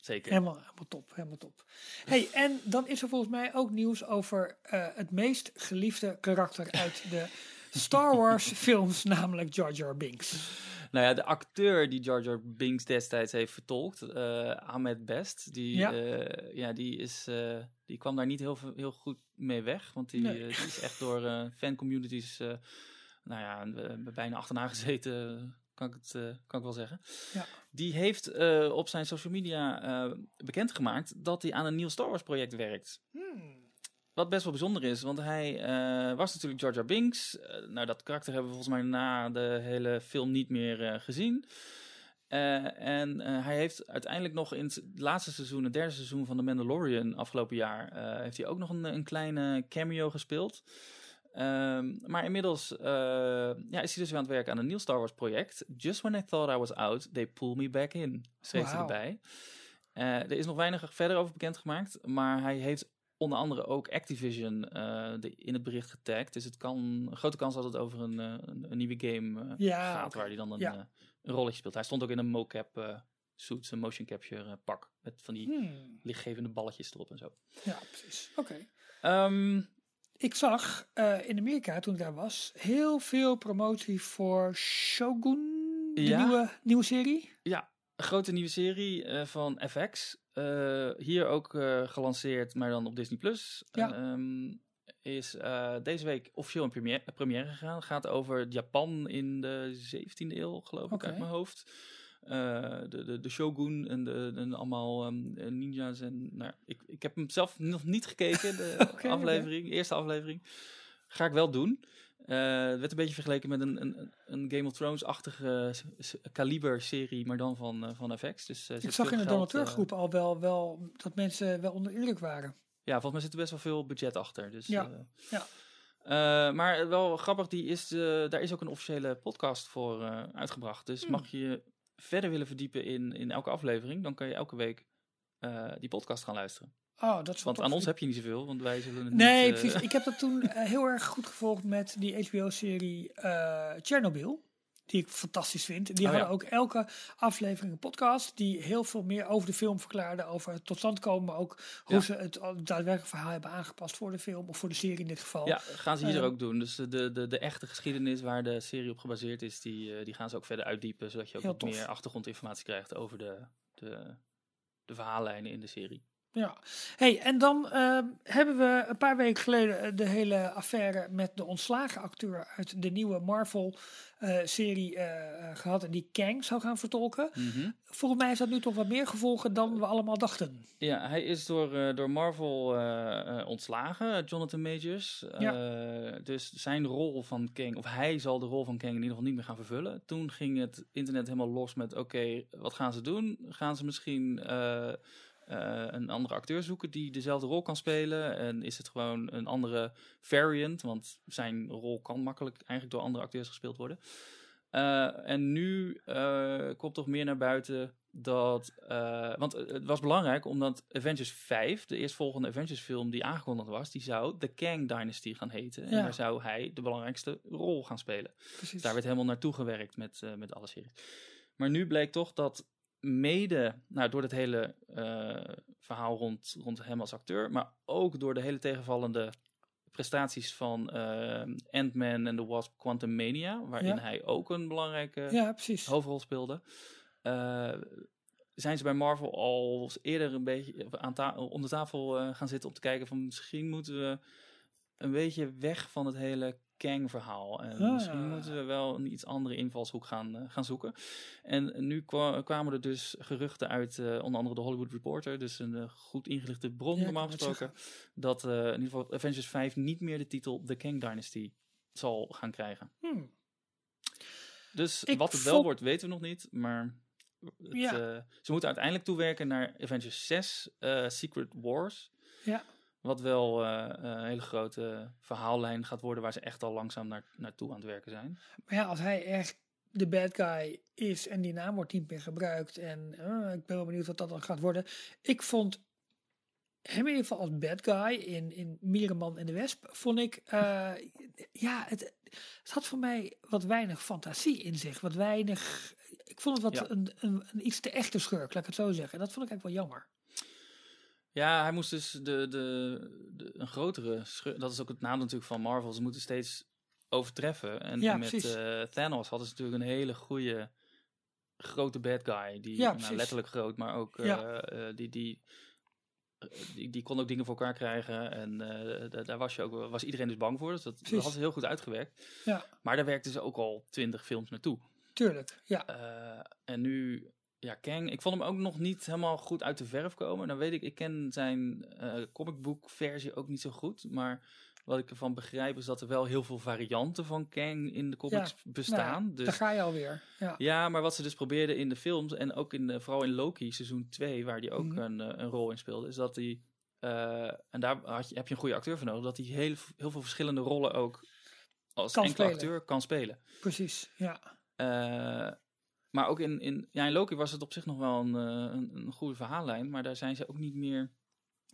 C: Zeker.
B: Helemaal, helemaal top, helemaal top. Hey, en dan is er volgens mij ook nieuws over eh, het meest geliefde karakter uit de Star Wars films, namelijk Jar Jar Binks.
C: Nou ja, de acteur die Jar Jar Binks destijds heeft vertolkt, eh, Ahmed Best, die,
B: Ja.
C: ja. ja, die, is, eh, die kwam daar niet heel, heel goed mee weg. Want die,
B: Nee.
C: eh, die is echt door eh fancommunities, eh nou ja, bijna achterna gezeten, kan ik, het, eh, kan ik wel zeggen.
B: Ja.
C: Die heeft eh, op zijn social media eh, bekendgemaakt dat hij aan een nieuw Star Wars project werkt.
B: Hmm.
C: Wat best wel bijzonder is, want hij was natuurlijk Jar Jar Binks. Nou, dat karakter hebben we volgens mij na de hele film niet meer gezien. En hij heeft uiteindelijk nog in het laatste seizoen, het derde seizoen van The Mandalorian afgelopen jaar, heeft hij ook nog een, een kleine cameo gespeeld. Ehm, maar inmiddels eh, ja, is hij dus weer aan het werken aan een nieuw Star Wars project. Just when I thought I was out, they pull me back in, schreef hij erbij. Eh, er is nog weinig verder over bekendgemaakt, maar hij heeft onder andere ook Activision eh, de, in het bericht getagd. Dus het kan een grote kans dat het over een, een, een nieuwe game
B: Ja,
C: gaat, waar hij dan een,
B: Ja.
C: een rolletje speelt. Hij stond ook in een mocap suit, een motion capture pak, met van die
B: Hmm.
C: lichtgevende balletjes erop en zo.
B: Ja, precies. Oké.
C: Ehm,
B: Ik zag eh, in Amerika, toen ik daar was, heel veel promotie voor Shogun, de
C: Ja.
B: nieuwe, nieuwe serie.
C: een grote nieuwe serie eh, van FX. Eh, hier ook gelanceerd, maar dan op Disney Plus.
B: Ja.
C: Ehm, is deze week officieel in première, première gegaan. Gaat over Japan in de 17e eeuw, geloof ik, uit mijn hoofd. Eh, de, de, de Shogun en, de, en allemaal ehm, ninja's. En, nou, ik, ik heb hem zelf nog niet gekeken, de aflevering, eerste aflevering. Ga ik wel doen. Eh, het werd een beetje vergeleken met een, een, een Game of Thrones-achtige s- s- kaliber-serie, maar dan van, eh, van FX. Dus,
B: Ik zag in de donateurgroep al wel, wel dat mensen wel onder indruk waren.
C: ja, volgens mij zit er best wel veel budget achter. Dus,
B: Ja, ja.
C: maar wel grappig, die is, daar is ook een officiële podcast voor uitgebracht. Dus
B: Hmm.
C: mag je verder willen verdiepen in, in elke aflevering, dan kan je elke week eh, die podcast gaan luisteren.
B: Oh, dat
C: Want aan ons heb je niet zoveel, want wij zullen het
B: Nee,
C: niet... eh,
B: precies. Ik heb dat toen eh, heel erg goed gevolgd met die HBO-serie eh Chernobyl. Die ik fantastisch vind. Die
C: Oh,
B: hadden
C: ja.
B: ook elke aflevering een podcast die heel veel meer over de film verklaarde, over het tot stand komen, maar ook hoe
C: Ja.
B: ze het daadwerkelijk verhaal hebben aangepast voor de film of voor de serie in dit geval.
C: Ja, gaan ze hier
B: Ehm,
C: ook doen. Dus de, de, de echte geschiedenis waar de serie op gebaseerd is, die, eh, die gaan ze ook verder uitdiepen. Zodat je ook wat
B: tof.
C: meer achtergrondinformatie krijgt over de, de, de verhaallijnen in de serie.
B: Ja, hey, en dan ehm, hebben we een paar weken geleden eh, de hele affaire met de ontslagen acteur uit de nieuwe Marvel-serie eh, gehad. En die Kang zou gaan vertolken. Volgens mij is dat nu toch wat meer gevolgen dan we allemaal dachten.
C: Ja, hij is door, eh, door Marvel eh, eh, ontslagen, Jonathan Majors. Eh, dus zijn rol van Kang, of hij zal de rol van Kang in ieder geval niet meer gaan vervullen. Toen ging het internet helemaal los met, oké, wat gaan ze doen? Gaan ze misschien eh, eh, een andere acteur zoeken die dezelfde rol kan spelen? En is het gewoon een andere variant? Want zijn rol kan makkelijk eigenlijk door andere acteurs gespeeld worden. Eh, en nu eh, komt toch meer naar buiten dat. eh, want het was belangrijk omdat Avengers 5, de eerstvolgende Avengers film die aangekondigd was, die zou de Kang Dynasty gaan heten. En daar zou hij de belangrijkste rol gaan spelen.
B: Precies.
C: Daar werd helemaal naartoe gewerkt met, eh, met alle series. Maar nu bleek toch dat mede nou, door het hele eh, verhaal rond, rond hem als acteur, maar ook door de hele tegenvallende prestaties van eh, Ant-Man and the Wasp Quantumania, waarin
B: Ja.
C: hij ook een belangrijke
B: ja,
C: hoofdrol speelde. eh, zijn ze bij Marvel al eerder een beetje aan ta- om de tafel gaan zitten om te kijken van misschien moeten we een beetje weg van het hele Kang-verhaal. En
B: Ah.
C: misschien moeten we wel een iets andere invalshoek gaan, eh, gaan zoeken. En nu kwa- kwamen er dus geruchten uit eh, onder andere de Hollywood Reporter, dus een eh, goed ingelichte bron
B: Ja,
C: normaal gesproken, dat in ieder geval Avengers 5 niet meer de titel The Kang Dynasty zal gaan krijgen.
B: Hmm.
C: Dus
B: Ik
C: wat het wel wordt, weten we nog niet. Maar het,
B: Ja.
C: ze moeten uiteindelijk toewerken naar Avengers 6, eh, Secret Wars.
B: Ja.
C: Wat wel eh, een hele grote verhaallijn gaat worden waar ze echt al langzaam naar, naartoe aan het werken zijn.
B: Maar ja, als hij echt de bad guy is en die naam wordt niet meer gebruikt. En eh, ik ben wel benieuwd wat dat dan gaat worden. Ik vond hem in ieder geval als bad guy in, in Mierenman en de Wesp. Vond ik, eh, ja, het, het had voor mij wat weinig fantasie in zich. Wat weinig, ik vond het wat
C: Ja.
B: een, een, een iets te echte schurk, laat ik het zo zeggen. En dat vond ik eigenlijk wel jammer.
C: Ja, hij moest dus de, de, de, een grotere... Dat is ook het nadeel natuurlijk van Marvel. Ze moeten steeds overtreffen. En
B: Ja,
C: met eh, Thanos hadden ze natuurlijk een hele goede grote bad guy. Die,
B: Ja,
C: nou, letterlijk groot, maar ook eh, eh, die... die die, die kon ook dingen voor elkaar krijgen. En da- daar was, je ook, was iedereen dus bang voor. Dus dat, dat had ze heel goed uitgewerkt.
B: Ja,
C: Maar daar werkten ze ook al twintig films naartoe.
B: tuurlijk. Ja,
C: en nu, ja, Kang, ik vond hem ook nog niet helemaal goed uit de verf komen. Dan weet ik, ik ken zijn comicbook versie ook niet zo goed. Maar wat ik ervan begrijp is dat er wel heel veel varianten van Kang in de comics bestaan.
B: Nou,
C: dus
B: daar ga je alweer. Ja,
C: ja, maar wat ze dus probeerden in de films en ook in de, vooral in Loki seizoen 2, waar die ook
B: Mhm.
C: een, eh, een rol in speelde, is dat hij, eh, en daar had je, heb je een goede acteur voor nodig, dat hij heel, heel veel verschillende rollen ook als
B: Kan
C: enkele
B: spelen.
C: acteur kan spelen.
B: precies. Ja,
C: maar ook in, in, ja, in Loki was het op zich nog wel een, eh, een, een goede verhaallijn, maar daar zijn ze ook niet meer,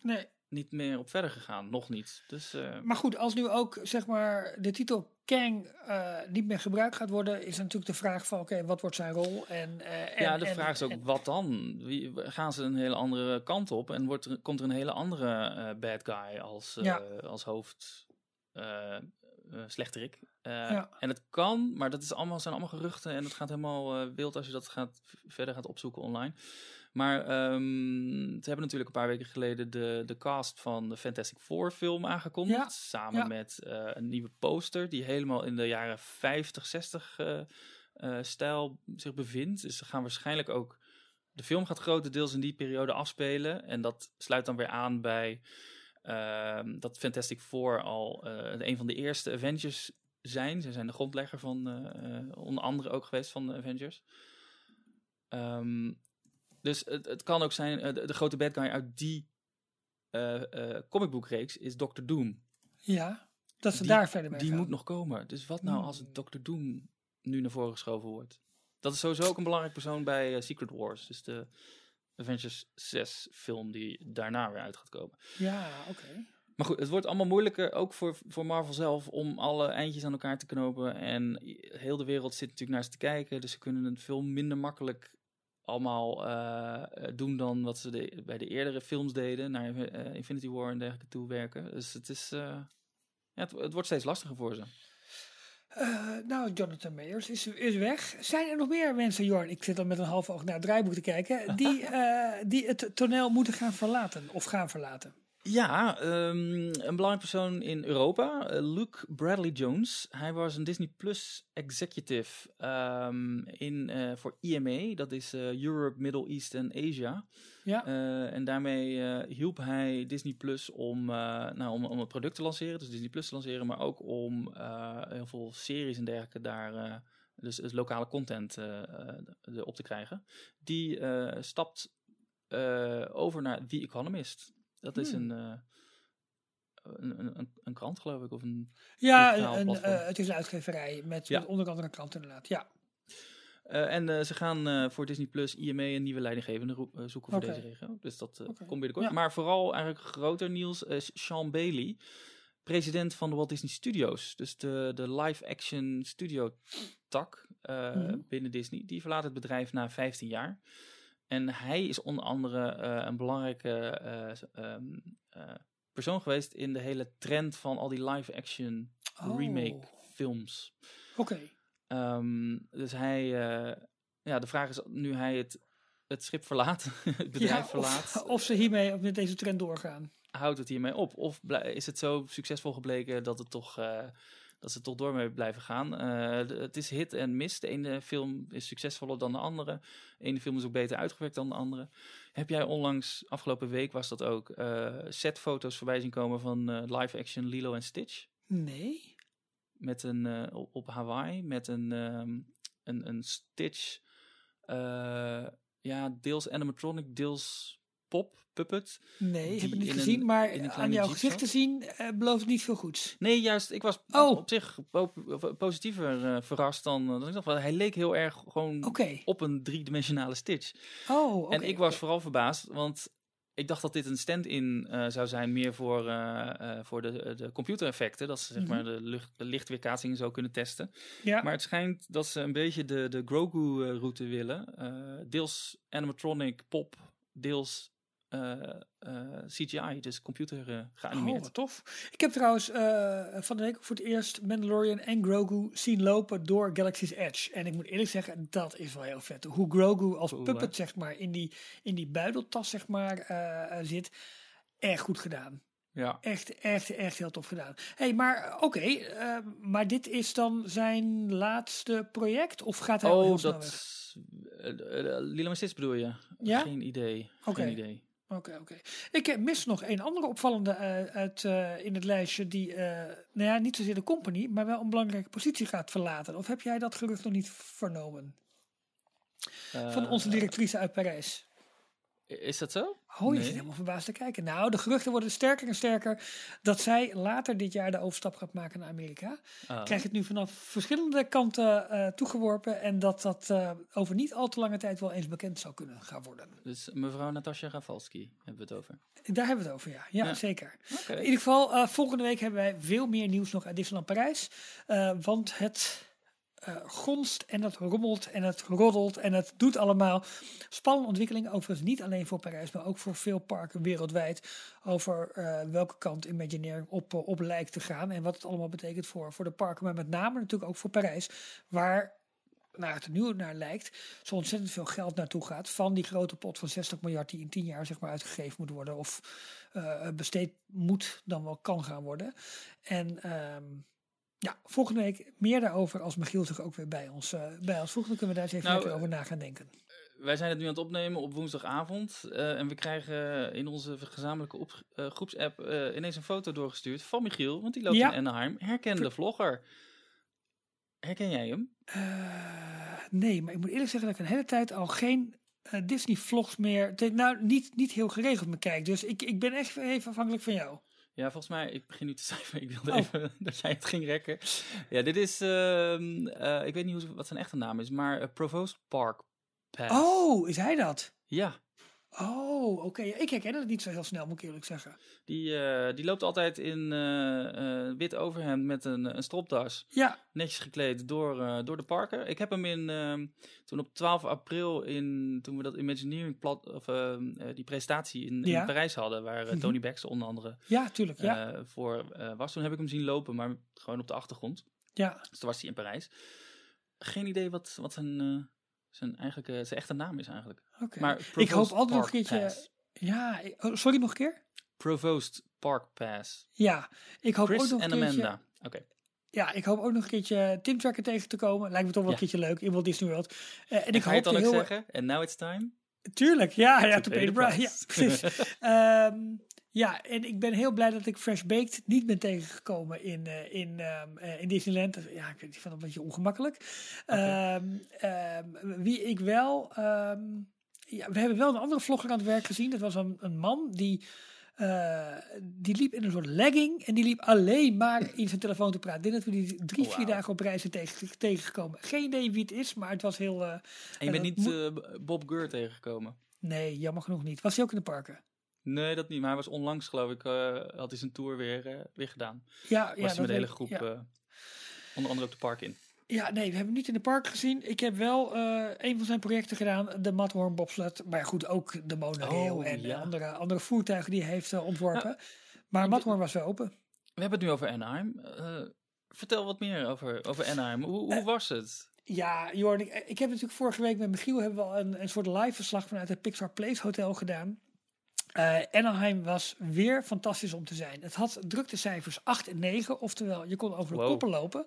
B: nee.
C: niet meer op verder gegaan. Nog niet. Dus eh,
B: Maar goed, als nu ook zeg maar de titel Kang eh, niet meer gebruikt gaat worden, is natuurlijk de vraag van oké, wat wordt zijn rol? En, en,
C: ja, de
B: en-
C: vraag is ook,
B: en-
C: wat dan? Wie, gaan ze een hele andere kant op en wordt er, komt er een hele andere bad guy als,
B: Ja.
C: als hoofd eh slechterik? Eh,
B: Ja.
C: En het kan, maar dat is allemaal, zijn allemaal geruchten en het gaat helemaal eh, wild als je dat gaat, verder gaat opzoeken online. Maar ehm, ze hebben natuurlijk een paar weken geleden de, de cast van de Fantastic Four film aangekondigd.
B: Ja,
C: Samen
B: ja.
C: met een nieuwe poster die helemaal in de jaren 50, 60 eh, eh, stijl zich bevindt. Dus ze gaan waarschijnlijk ook... De film gaat grotendeels in die periode afspelen. En dat sluit dan weer aan bij dat Fantastic Four al eh, een van de eerste Avengers zijn. Ze zijn de grondlegger van eh, eh, onder andere ook geweest van de Avengers. Ehm, dus het, het kan ook zijn, de, de grote bad guy uit die comicboekreeks is Doctor Doom.
B: ja, dat ze
C: Die-
B: daar verder mee
C: Die
B: gaan.
C: moet nog komen. Dus wat nou
B: Hmm.
C: als het Doctor Doom nu naar voren geschoven wordt? Dat is sowieso ook een belangrijk persoon bij Secret Wars. Dus de Avengers 6 film die daarna weer uit gaat komen.
B: Ja, oké.
C: Maar goed, het wordt allemaal moeilijker, ook voor, voor Marvel zelf, om alle eindjes aan elkaar te knopen. En heel de wereld zit natuurlijk naar ze te kijken, dus ze kunnen het veel minder makkelijk allemaal eh, doen dan wat ze de, bij de eerdere films deden, naar eh, Infinity War en dergelijke toe werken. Dus het is, eh, ja, het, het wordt steeds lastiger voor ze.
B: Eh, nou, Jonathan Mayers is, is weg. Zijn er nog meer mensen, Jorn? Ik zit dan met een half oog naar het draaiboek te kijken. Die, eh, die het toneel moeten gaan verlaten of gaan verlaten.
C: Ja, ehm, een belangrijk persoon in Europa, eh, Luke Bradley Jones. Hij was een Disney Plus executive ehm, in, eh, voor EMA, dat is eh, Europe, Middle East en Asia.
B: Ja.
C: En daarmee hielp hij Disney Plus om, nou, om, om het product te lanceren, dus Disney Plus te lanceren, maar ook om heel veel series en dergelijke daar, dus, dus lokale content op te krijgen. Die stapt over naar The Economist. Dat is
B: Hmm.
C: een, eh, een, een, een, een krant, geloof ik, of een
B: Ja, een, eh, het is een uitgeverij met,
C: Ja.
B: met onder andere een klant inderdaad. Ja,
C: Eh, en ze gaan voor Disney Plus IMA een nieuwe leidinggevende zoeken voor deze regio. Dus dat komt binnenkort.
B: Ja.
C: Maar vooral eigenlijk groter nieuws is Sean Bailey, president van de Walt Disney Studios. Dus de, de live-action studio tak
B: Mhm.
C: binnen Disney. Die verlaat het bedrijf na 15 jaar. En hij is onder andere eh, een belangrijke eh, ehm, eh, persoon geweest in de hele trend van al die live-action
B: Oh.
C: remake films.
B: oké.
C: Ehm, dus hij, ja, de vraag is nu hij het, het schip verlaat, het bedrijf
B: Ja,
C: verlaat,
B: of, ze hiermee met deze trend doorgaan.
C: houdt het hiermee op? Of is het zo succesvol gebleken dat, het toch, dat ze toch door mee blijven gaan? Eh, het is hit en miss. De ene film is succesvoller dan de andere. De ene film is ook beter uitgewerkt dan de andere. Heb jij onlangs, afgelopen week was dat ook, eh, setfoto's voorbij zien komen van eh, live-action Lilo en Stitch?
B: Nee.
C: met een op- Hawaii met een, ehm, een, een Stitch, ja, deels animatronic, deels pop puppet.
B: Nee,
C: Die
B: heb ik niet gezien.
C: een-
B: maar aan jouw gezicht te zien eh, belooft niet veel goeds.
C: Nee, juist, ik was
B: Oh.
C: op zich po- of, positiever eh, verrast dan, dan ik dacht. Hij leek heel erg gewoon op een driedimensionale Stitch.
B: Oh, oké.
C: en ik was vooral verbaasd, want ik dacht dat dit een stand-in eh, zou zijn meer voor, eh, eh, voor de, de computereffecten. Dat ze zeg
B: Mhm.
C: maar de, lucht, de lichtweerkaatsing zo kunnen testen.
B: Ja.
C: Maar het schijnt dat ze een beetje de, de Grogu-route willen. Eh, deels animatronic, pop, deels eh, eh, CGI, dus computer eh,
B: Oh,
C: geanimeerd.
B: wat tof. Ik heb trouwens eh, van de week voor het eerst Mandalorian en Grogu zien lopen door Galaxy's Edge. En ik moet eerlijk zeggen, dat is wel heel vet. Hoe Grogu als puppet, zeg maar, in die, in die buideltas, zeg maar, eh, eh, zit. Erg goed gedaan.
C: ja.
B: Echt, echt, echt heel tof gedaan. hey, maar oké, eh, maar dit is dan zijn laatste project? Of gaat hij
C: Oh, dat... Lilo en Stitch bedoel je?
B: Ja?
C: Geen idee. Geen idee.
B: Oké, oké. Ik eh, mis nog een andere opvallende eh, uit, eh, in het lijstje die, nou ja, niet zozeer de company, maar wel een belangrijke positie gaat verlaten. Of heb jij dat gerucht nog niet vernomen? Van onze directrice uit Parijs.
C: Is dat zo?
B: Oh, je
C: Nee.
B: zit helemaal verbaasd te kijken. Nou, de geruchten worden sterker en sterker dat zij later dit jaar de overstap gaat maken naar Amerika.
C: Ah.
B: Krijg het nu vanaf verschillende kanten eh, toegeworpen en dat dat eh, over niet al te lange tijd wel eens bekend zou kunnen gaan worden.
C: Dus mevrouw Natasja Rafalski hebben we het over.
B: Daar hebben we het over, ja. Ja,
C: Ja.
B: zeker. In ieder geval, eh, volgende week hebben wij veel meer nieuws nog uit Disneyland Parijs. Want het eh, gonst en het rommelt en het roddelt en het doet allemaal. Spannende ontwikkelingen, overigens niet alleen voor Parijs, maar ook voor veel parken wereldwijd. Over eh, welke kant Imagineering op, eh, op lijkt te gaan en wat het allemaal betekent voor, voor de parken. Maar met name natuurlijk ook voor Parijs, waar naar het nu naar lijkt, zo ontzettend veel geld naartoe gaat. Van die grote pot van 60 miljard die in 10 jaar zeg maar uitgegeven moet worden. Of besteed moet dan wel kan gaan worden. En ehm, ja, volgende week meer daarover als Michiel zich ook weer bij ons, eh bij ons voegt. Dan kunnen we daar eens even
C: Nou,
B: lekker over na gaan denken.
C: Wij zijn het nu aan het opnemen op woensdagavond. eh, en we krijgen in onze gezamenlijke op, eh, groepsapp eh, ineens een foto doorgestuurd van Michiel. Want die loopt
B: Ja.
C: in Anaheim. Herkende vlogger. Herken jij hem?
B: Eh, nee, maar ik moet eerlijk zeggen dat ik een hele tijd al geen eh, Disney vlogs meer, nou niet, niet heel geregeld meer kijk. Dus ik, ik ben echt even afhankelijk van jou.
C: Ja, volgens mij, ik begin nu te cijferen. Ik wilde
B: Oh.
C: even dat jij het ging rekken. Ja, dit is, ehm, eh, ik weet niet hoe, wat zijn echte naam is, maar eh, Provost Park Pass.
B: Oh, is hij dat?
C: Ja,
B: Oh, oké. Ik herken het niet zo heel snel, moet ik eerlijk zeggen.
C: Die, eh, die loopt altijd in eh, wit overhemd met een, een stropdas.
B: Ja,
C: Netjes gekleed door, door de parken. Ik heb hem in, ehm, toen op 12 april, in, toen we dat Imagineering plat, of, ehm, eh, die presentatie in,
B: Ja.
C: in Parijs hadden, waar
B: Mhm.
C: Tony Baxter onder andere
B: ja, tuurlijk. Ja,
C: voor was. Toen heb ik hem zien lopen, maar gewoon op de achtergrond.
B: ja.
C: Dus toen was hij in Parijs. Geen idee wat, wat zijn, zijn, eigenlijk, zijn echte naam is eigenlijk.
B: oké.
C: Maar
B: Ik hoop altijd nog een keertje...
C: Pass.
B: Ja, oh, sorry nog een keer?
C: Provost Park Pass.
B: Ja, ik hoop ook nog
C: en
B: een keertje...
C: Amanda. Oké.
B: Ja, ik hoop ook nog een keertje Tim Tracker tegen te komen. Lijkt me toch wel een keertje leuk in Walt Disney World. Eh, en
C: En
B: ik hoop
C: het dan ook
B: heel...
C: zeggen? And now it's time?
B: Tuurlijk, ja, ja,
C: To
B: to
C: pay
B: pay
C: the
B: the price. Ja, precies. Ehm, ja, en ik ben heel blij dat ik Fresh Baked niet ben tegengekomen in, eh, in, eh, in Disneyland. Ja, ik, vond het een beetje ongemakkelijk. Ehm, ehm, wie ik wel... ja, we hebben wel een andere vlogger aan het werk gezien. Dat was een, een man die... eh, die liep in een soort legging en die liep alleen maar in zijn telefoon te praten. Ik denk dat we die drie,
C: Oh,
B: vier dagen op reis zijn tegen, tegengekomen. Geen idee wie het is, maar het was heel...
C: En je
B: En
C: bent niet Bob Geur tegengekomen?
B: nee, jammer genoeg niet. Was hij ook in de parken?
C: Nee, dat niet. Maar hij was onlangs, geloof ik, eh, had hij zijn tour weer, eh, weer gedaan.
B: Ja,
C: Was
B: ja,
C: hij met de hele groep,
B: Ja.
C: eh, onder andere ook de park in.
B: Ja, nee, we hebben hem niet in de park gezien. Ik heb wel een van zijn projecten gedaan, de Matterhorn bobsled. Maar goed, ook de monorail
C: Oh,
B: en
C: ja.
B: andere, andere voertuigen die hij heeft ontworpen. maar Matterhorn was wel open.
C: We hebben het nu over Anaheim. Vertel wat meer over, over Anaheim. Hoe, hoe was het?
B: Ja, Jorn, ik, ik heb natuurlijk vorige week met Michiel hebben we al een, een soort live verslag vanuit het Pixar Place Hotel gedaan. Eh Anaheim was weer fantastisch om te zijn. Het had druktecijfers 8 en 9, oftewel je kon over de
C: Wow.
B: koppen lopen.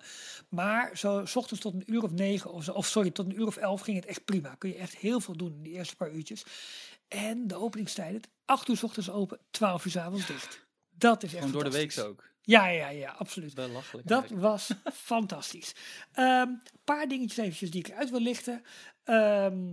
B: Maar zo s ochtends tot een uur of 9, of, of sorry, tot een uur of 11 ging het echt prima. Kun je echt heel veel doen in die eerste paar uurtjes. En de openingstijden, 8 uur s ochtends open, 12 uur s avonds dicht. Dat is echt
C: Gewoon door de week ook.
B: Ja, ja, ja, absoluut.
C: Belachelijk.
B: Dat
C: eigenlijk.
B: was fantastisch. Een paar dingetjes eventjes die ik eruit wil lichten. Ehm,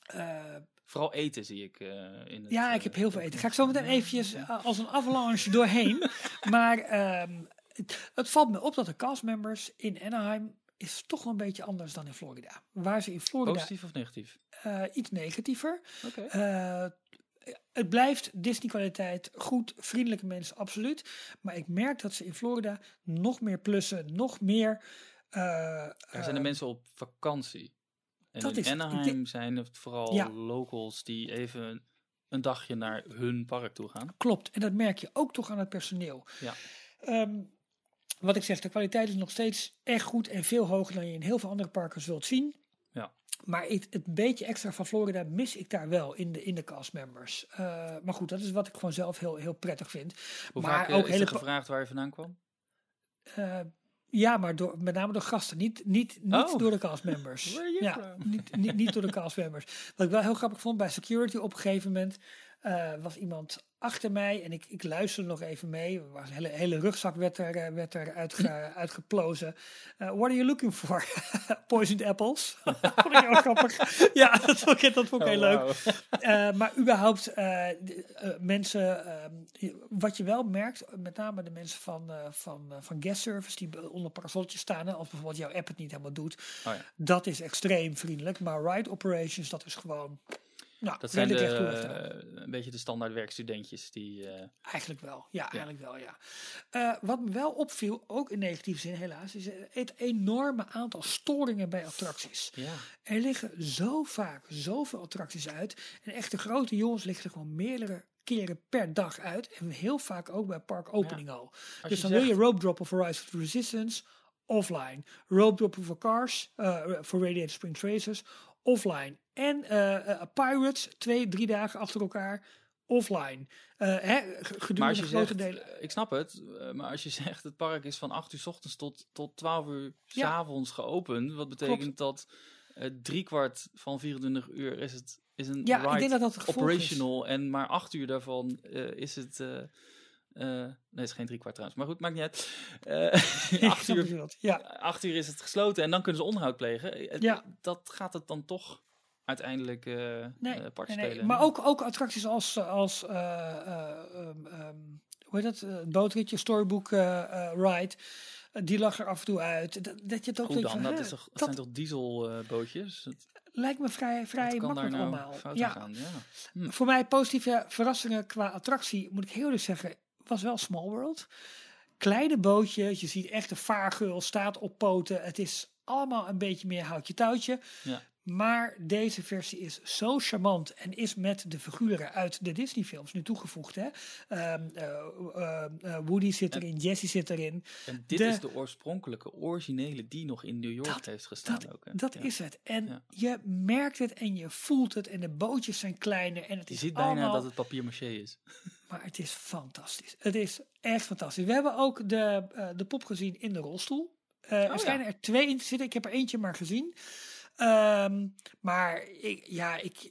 B: eh,
C: Vooral eten zie ik eh, in het,
B: ja, ik
C: eh,
B: heb heel veel eten. Ga ik zo meteen eventjes eh, als een avalanche doorheen. maar ehm, het, het valt me op dat de castmembers in Anaheim is toch wel een beetje anders dan in Florida. Waar ze in Florida
C: Positief of negatief?
B: eh, iets negatiever.
C: Oké.
B: Eh, het blijft Disney kwaliteit, goed, vriendelijke mensen, absoluut. Maar ik merk dat ze in Florida nog meer plussen, nog meer... eh,
C: Daar zijn de
B: eh,
C: mensen op vakantie. En
B: dat
C: in
B: is
C: Anaheim zijn het vooral
B: Ja.
C: locals die even een dagje naar hun park toe gaan.
B: Klopt, en dat merk je ook toch aan het personeel.
C: Ja.
B: Ehm, wat ik zeg, de kwaliteit is nog steeds echt goed en veel hoger dan je in heel veel andere parken zult zien.
C: Ja.
B: Maar het, het beetje extra van Florida mis ik daar wel in de, in de castmembers. Eh, maar goed, dat is wat ik gewoon zelf heel, heel prettig vind.
C: Hoe
B: Maar
C: vaak eh,
B: ook
C: is
B: hele
C: er gevraagd waar je vandaan kwam?
B: Eh, ja, maar door, met name door gasten, niet, niet, niet
C: Oh.
B: door de castmembers.
C: Where are you
B: ja,
C: from?
B: niet, niet, niet door de castmembers. Wat ik wel heel grappig vond bij security op een gegeven moment eh, was iemand achter mij en ik, ik luisterde nog even mee. Was een hele, hele rugzak werd er, eh, werd er uitge, uitgeplozen. Eh, what are you looking for? Poisoned apples. vond ik heel grappig. Ja, dat vond ik, dat vond ik heel leuk.
C: Oh.
B: Eh, maar überhaupt, mensen, wat je wel merkt, met name de mensen van, van, van guest service die onder parasoltjes staan, als bijvoorbeeld jouw app het niet helemaal doet,
C: Oh ja.
B: dat is extreem vriendelijk. Maar ride operations, dat is gewoon, nou,
C: Dat zijn de, eh, een beetje de standaard werkstudentjes die... eh,
B: Eigenlijk wel, ja, eigenlijk wel, ja. Eh, wat me wel opviel, ook in negatieve zin helaas, is het enorme aantal storingen bij attracties.
C: ja.
B: Er liggen zo vaak zoveel attracties uit. En echt de grote jongens liggen er gewoon meerdere keren per dag uit. En heel vaak ook bij park opening al. Dus dan wil je rope drop of Rise of the Resistance offline. Rope drop voor Cars, voor Radiator Springs Racers offline. En eh, eh, Pirates, twee, drie dagen achter elkaar offline. Eh, hè, gedurende
C: je
B: grote
C: zegt,
B: delen.
C: ik snap het, maar als je zegt het park is van 8 uur s ochtends tot, tot 12 uur s
B: Ja.
C: avonds geopend, wat betekent dat eh driekwart van 24 uur is het is een
B: Ja, ik denk dat dat het gevolg is.
C: operational en maar 8 uur daarvan is het. nee, het is geen driekwart trouwens, maar goed, maakt niet uit. Acht, uur.
B: Ja,
C: acht uur is het gesloten en dan kunnen ze onderhoud plegen.
B: Ja.
C: Dat gaat het dan toch uiteindelijk eh
B: Nee,
C: eh, park
B: nee, nee.
C: spelen.
B: Maar ook, ook attracties als, als ehm, hoe heet dat, het bootritje, storybook ride, die lag er af en toe uit. Dat, dat je het ook
C: dan,
B: van,
C: dat, is toch, dat, zijn toch dieselbootjes?
B: lijkt me vrij, vrij makkelijk
C: nou
B: allemaal. Ja,
C: aan gaan? Ja. Hm.
B: voor mij positieve verrassingen qua attractie, moet ik heel eerlijk zeggen, was wel Small World. Kleine bootje, je ziet echt de vaargeul, staat op poten. Het is allemaal een beetje meer houtje touwtje.
C: Ja.
B: Maar deze versie is zo charmant en is met de figuren uit de Disney-films nu toegevoegd. Hè? Ehm, eh, eh, eh, Woody zit erin, Jessie zit erin.
C: En dit
B: De-
C: is de oorspronkelijke, originele die nog in New York
B: Dat-
C: heeft gestaan
B: Dat,
C: ook. hè?
B: dat
C: Ja.
B: is het. En
C: Ja.
B: je merkt het en je voelt het. En de bootjes zijn kleiner. En het
C: Je
B: is
C: ziet bijna dat het papier maché is.
B: Maar het is fantastisch. Het is echt fantastisch. We hebben ook de, de pop gezien in de rolstoel.
C: Oh,
B: er schijnen er twee in te zitten. Ik heb er eentje maar gezien. Ehm, maar ik, ja, ik,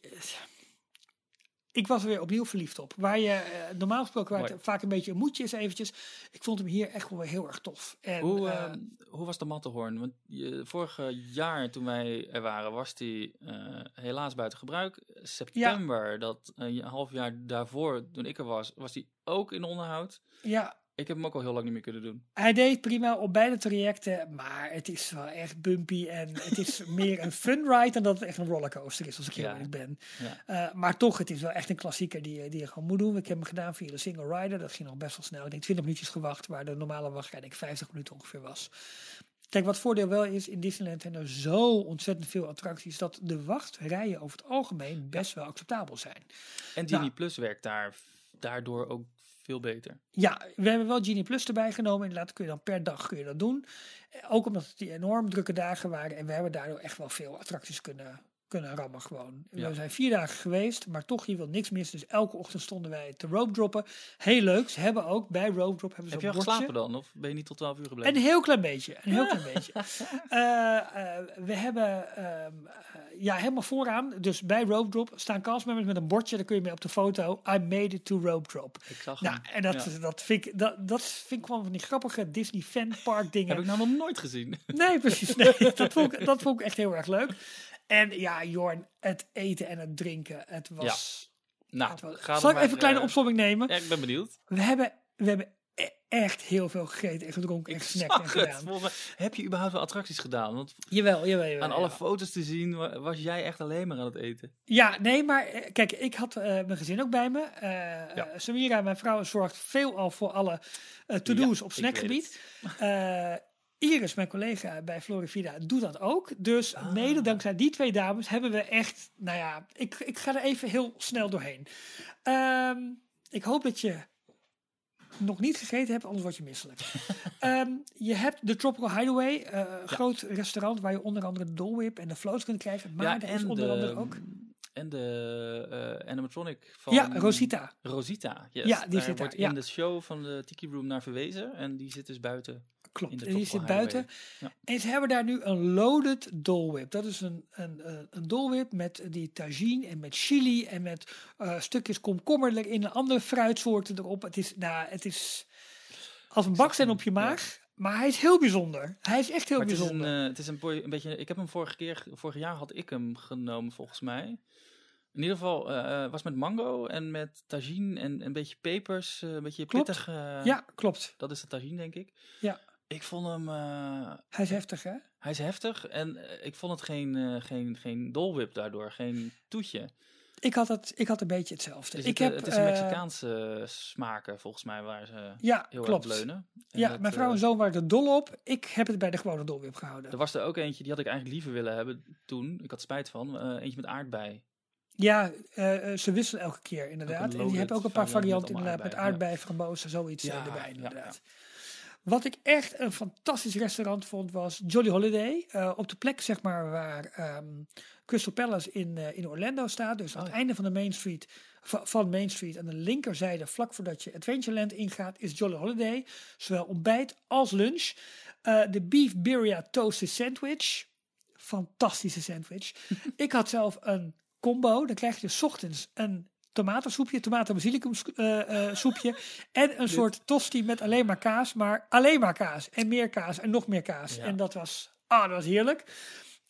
B: ik was er weer opnieuw verliefd op. Waar je eh, normaal gesproken waar het vaak een beetje een moedje is eventjes. Ik vond hem hier echt wel heel erg tof. En,
C: Hoe,
B: eh,
C: ehm, hoe was de Matterhorn? Want je, vorig jaar toen wij er waren, was die eh, helaas buiten gebruik. September, dat een half jaar daarvoor, toen ik er was, was die ook in onderhoud.
B: ja,
C: Ik heb hem ook al heel lang niet meer kunnen doen.
B: Hij deed prima op beide trajecten, maar het is wel echt bumpy en het is meer een fun ride dan dat het echt een rollercoaster is, als ik heel
C: Ja.
B: eerlijk ben.
C: Ja.
B: Eh, maar toch, het is wel echt een klassieker die, je- die je gewoon moet doen. Ik heb hem gedaan via de single rider, dat ging nog best wel snel. Ik denk 20 minuutjes gewacht, waar de normale wachtrij denk ik 50 minuten ongeveer was. Kijk, wat voordeel wel is, in Disneyland zijn er zo ontzettend veel attracties dat de wachtrijen over het algemeen best wel acceptabel zijn.
C: En Genie Plus werkt daar daardoor ook veel beter.
B: Ja, we hebben wel Genie Plus erbij genomen. Inderdaad, kun je dan per dag kun je dat doen. Eh, Ook omdat het die enorm drukke dagen waren. En we hebben daardoor echt wel veel attracties kunnen, kunnen rammen gewoon.
C: Ja.
B: We zijn vier dagen geweest, maar toch je wil niks missen. Dus elke ochtend stonden wij te rope droppen. Heel leuk. Ze hebben ook bij rope drop hebben ze
C: Heb je al geslapen dan? Of ben je niet tot 12 uur gebleven?
B: Een heel klein beetje. Een heel klein beetje. Eh, eh, we hebben ehm, eh, ja, helemaal vooraan, dus bij rope drop, staan castmembers met een bordje. Daar kun je mee op de foto. I made it to rope drop.
C: Ik zag
B: Nou,
C: hem.
B: en dat,
C: Ja.
B: dat, vind ik, dat, dat vind ik gewoon van die grappige Disney fanpark dingen.
C: Heb ik nou nog nooit gezien.
B: Nee, precies. Nee, dat, vond ik, dat vond ik echt heel erg leuk. En ja, Jorn, het eten en het drinken. Het was...
C: Nou,
B: het was- Zal ik
C: maar,
B: even een kleine
C: eh,
B: opsomming nemen?
C: Ja, ik ben benieuwd.
B: We hebben, we hebben e- echt heel veel gegeten en gedronken en
C: Ik
B: gesnackt en gedaan.
C: Mij- heb je überhaupt wel attracties gedaan? Want
B: Jawel, jawel, jawel.
C: aan alle
B: ja.
C: foto's te zien wa- was jij echt alleen maar aan het eten.
B: Ja, nee, maar eh, kijk, ik had eh, mijn gezin ook bij me.
C: Ja.
B: Samira, mijn vrouw, zorgt veel al voor alle to-do's
C: Ja,
B: op snackgebied. Eh, Iris, mijn collega bij Florivida, doet dat ook. Dus
C: Ah.
B: mede dankzij die twee dames hebben we echt, nou ja, ik, ik ga er even heel snel doorheen. Ehm, ik hoop dat je nog niet gegeten hebt, anders word je misselijk. Ehm, je hebt de Tropical Hideaway, eh, een groot restaurant waar je onder andere de Dole Whip en de floats kunt krijgen. Maar er is onder andere ook...
C: En de eh, animatronic van
B: Ja, Rosita.
C: Rosita, yes.
B: Ja, die
C: Daar
B: zit daar,
C: wordt
B: ja.
C: in de show van de Tiki Room naar verwezen. En die zit dus buiten.
B: Klopt,
C: in
B: en
C: Tropical
B: zit buiten. En ze hebben daar nu een loaded Dole Whip. Dat is een, een, een, een Dole Whip met die tagine en met chili en met eh, stukjes komkommer erin en andere fruitsoorten erop. Het is, nou, het is als een baksteen op je maag, maar hij is heel bijzonder. Hij is echt heel
C: Maar het is, een,
B: bijzonder.
C: eh, het is een, boy- een beetje. Ik heb hem vorige keer, vorig jaar had ik hem genomen volgens mij. In ieder geval eh, eh, was met mango en met tagine en een beetje pepers, eh, een beetje
B: Klopt.
C: pittig. eh,
B: ja, klopt.
C: Dat is de tagine, denk ik.
B: Ja.
C: Ik vond hem. eh,
B: Hij is heftig, hè?
C: hij is heftig en eh, ik vond het geen, eh, geen, geen dolwip daardoor, geen toetje.
B: Ik had, het, ik had een beetje hetzelfde.
C: Er
B: ik heb,
C: het is een Mexicaanse smaken volgens mij waar ze
B: Ja,
C: heel
B: klopt.
C: erg leunen. En
B: Ja,
C: dat,
B: mijn vrouw en zoon waren er dol op. Ik heb het bij de gewone Dole Whip gehouden.
C: Er was er ook eentje, die had ik eigenlijk liever willen hebben toen. Ik had spijt van. eentje met aardbei.
B: Ja, ze wisselen elke keer inderdaad. en die hebben ook een paar
C: variant met
B: varianten
C: allemaal
B: inderdaad. Met
C: aardbei,
B: aardbei, frambozen, zoiets
C: Ja,
B: erbij
C: ja,
B: inderdaad. Wat ik echt een fantastisch restaurant vond was Jolly Holiday. Eh, op de plek zeg maar waar ehm, Crystal Palace in, eh, in Orlando staat. Dus aan
C: Oh
B: het einde van de Main Street, va- van Main Street aan de linkerzijde, vlak voordat je Adventureland ingaat, is Jolly Holiday. Zowel ontbijt als lunch. Eh, de Beef Birria Toasted Sandwich. Fantastische sandwich. ik had zelf een combo. Dan krijg je 's ochtends een tomatensoepje, tomaten basilicum eh, eh, soepje en een soort tosti met alleen maar kaas, maar alleen maar kaas en meer kaas en nog meer kaas.
C: Ja.
B: En dat was, ah, dat was heerlijk.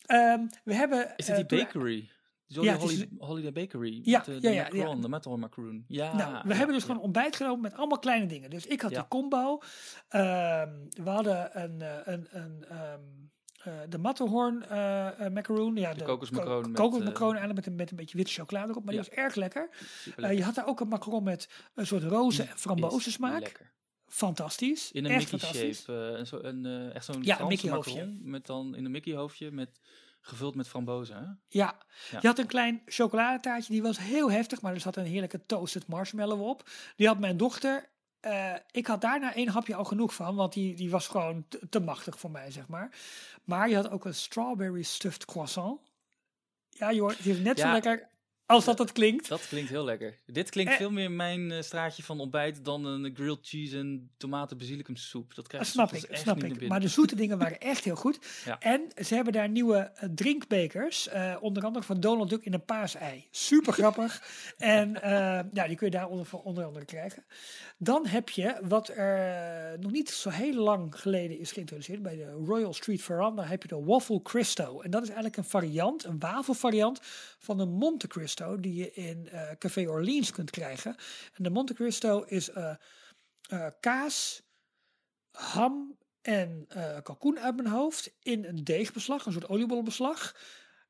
B: Ehm, we hebben.
C: Is
B: eh,
C: het die bakery? Jolly
B: Ja, het is-
C: Holi- Holiday Bakery.
B: Ja,
C: met, de,
B: ja,
C: de macaron,
B: ja.
C: de metal macaroon. Ja,
B: Nou, we hebben dus gewoon ontbijt genomen met allemaal kleine dingen. Dus ik had die combo. Ehm, we hadden een, een, een, ehm, eh, de Matterhorn eh, macaroon. Ja, de,
C: kokosmacaroon met,
B: kokosmacaroon eigenlijk met, een- met een beetje witte chocolade erop. Maar
C: Ja.
B: die was erg lekker. Je had daar ook een macaron met een soort roze en frambozen smaak.
C: Lekker.
B: Fantastisch.
C: In een
B: echt
C: Mickey shape. eh, een zo, een, echt zo'n
B: Ja, een Mickey hoofdje.
C: Met dan in een Mickey hoofdje met gevuld met frambozen. Hè?
B: Ja.
C: Ja.
B: je had een klein chocoladetaartje, die was heel heftig, maar er zat een heerlijke toasted marshmallow op. Die had mijn dochter. Eh, ik had daarna één hapje al genoeg van, want die, die was gewoon te, te machtig voor mij, zeg maar. Maar je had ook een strawberry stuffed croissant. Ja, joh, het is net zo lekker als dat het klinkt.
C: Dat klinkt heel lekker. Dit klinkt
B: Eh.
C: veel meer mijn eh, straatje van ontbijt dan een grilled cheese en tomaten basilicum soep. Dat krijg je
B: snap ik,
C: echt
B: snap ik. Maar de zoete dingen waren echt heel goed.
C: Ja.
B: En ze hebben daar nieuwe eh, drinkbekers, onder andere van Donald Duck in een paasei. Super grappig. en ja, die kun je daar onder, onder andere krijgen. Dan heb je, wat er nog niet zo heel lang geleden is geïntroduceerd, bij de Royal Street Veranda heb je de Waffle Cristo. En dat is eigenlijk een variant, een wafelvariant van de Monte Cristo, die je in eh, Café Orleans kunt krijgen. En de Monte Cristo is eh, eh, kaas, ham en kalkoen uit mijn hoofd in een deegbeslag, een soort oliebollenbeslag.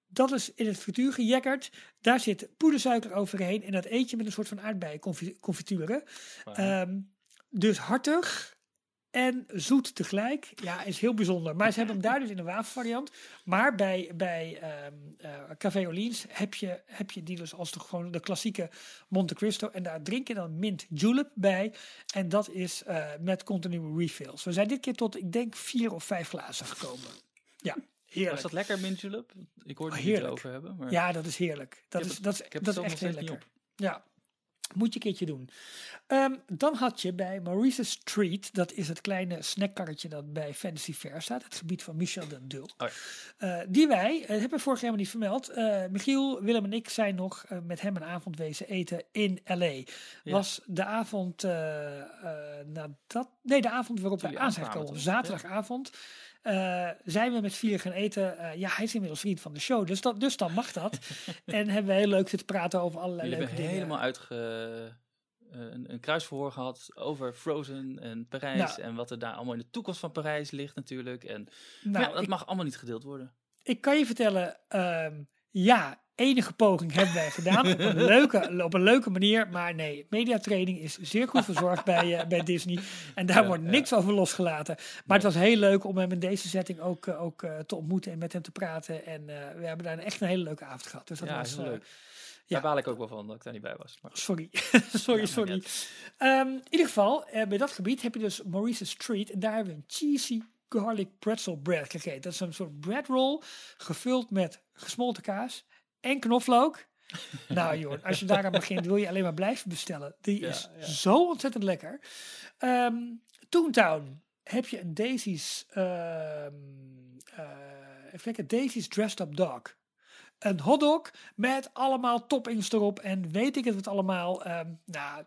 B: Dat is in het frituur gejekkerd. Daar zit poedersuiker overheen en dat eet je met een soort van aardbeienconfituren.
C: Wauw.
B: Ehm dus hartig en zoet tegelijk. Ja, is heel bijzonder. Maar ze hebben hem daar dus in een wafelvariant. Maar bij, bij ehm eh, Café Orleans heb je, heb je die dus als de, gewoon de klassieke Monte Cristo. En daar drink je dan mint julep bij. En dat is eh, met continue refills. We zijn dit keer tot, ik denk, vier of vijf glazen gekomen. Ja, heerlijk.
C: Was dat lekker, mint julep? Ik hoorde
B: Oh,
C: het niet over hebben. Maar
B: Ja, dat is heerlijk. Dat is,
C: het-
B: dat is,
C: ik heb
B: dat is echt heel lekker. Ja, moet je een keertje doen. Ehm, dan had je bij Maurice's Street, dat is het kleine snackkarretje dat bij Fantasy Fair staat, het gebied van Michel den Dul.
C: Oh
B: Eh, die wij, eh, hebben we vorig jaar maar niet vermeld, eh, Michiel, Willem en ik zijn nog met hem een avond wezen eten in L.A.
C: Ja.
B: Was de avond nadat, nee de avond waarop
C: Toen
B: wij aan zijn gekomen, zaterdagavond. Eh, zijn we met vier gaan eten. Eh, ja, hij is inmiddels vriend van de show, dus, dat, dus dan mag dat. en hebben we heel leuk zitten praten over allerlei
C: Jullie
B: leuke
C: hebben
B: dingen.
C: helemaal uitge... eh, een, een kruisverhoor gehad over Frozen en Parijs.
B: Nou.
C: en wat er daar allemaal in de toekomst van Parijs ligt natuurlijk. En
B: Nou,
C: ja, dat
B: ik,
C: mag allemaal niet gedeeld worden.
B: ik kan je vertellen, ehm, ja, enige poging hebben wij gedaan op een, leuke, op een leuke manier. Maar nee, mediatraining is zeer goed verzorgd bij, eh, bij Disney. En daar
C: Ja,
B: wordt
C: ja.
B: niks over losgelaten. Maar het was heel leuk om hem in deze setting ook, eh, ook eh, te ontmoeten en met hem te praten. En we hebben daar echt een hele leuke avond gehad. Dus dat
C: ja,
B: was
C: heel leuk.
B: ja.
C: Daar baal ik ook wel van dat ik daar niet bij was. Maar
B: Sorry, sorry,
C: Ja,
B: sorry. Ehm, in ieder geval, bij dat gebied heb je dus Maurice's Street. En daar hebben we een cheesy garlic pretzel bread gegeten. Dat is een soort bread roll gevuld met gesmolten kaas en knoflook. nou joh, als je daaraan begint wil je alleen maar blijven bestellen. Die
C: Ja,
B: is
C: ja.
B: zo ontzettend lekker. Ehm Toontown heb je een Daisy's, ehm eh, even kijken, Daisy's Dressed Up Dog. Een hotdog met allemaal toppings erop en weet ik het wat allemaal. Ehm, nou,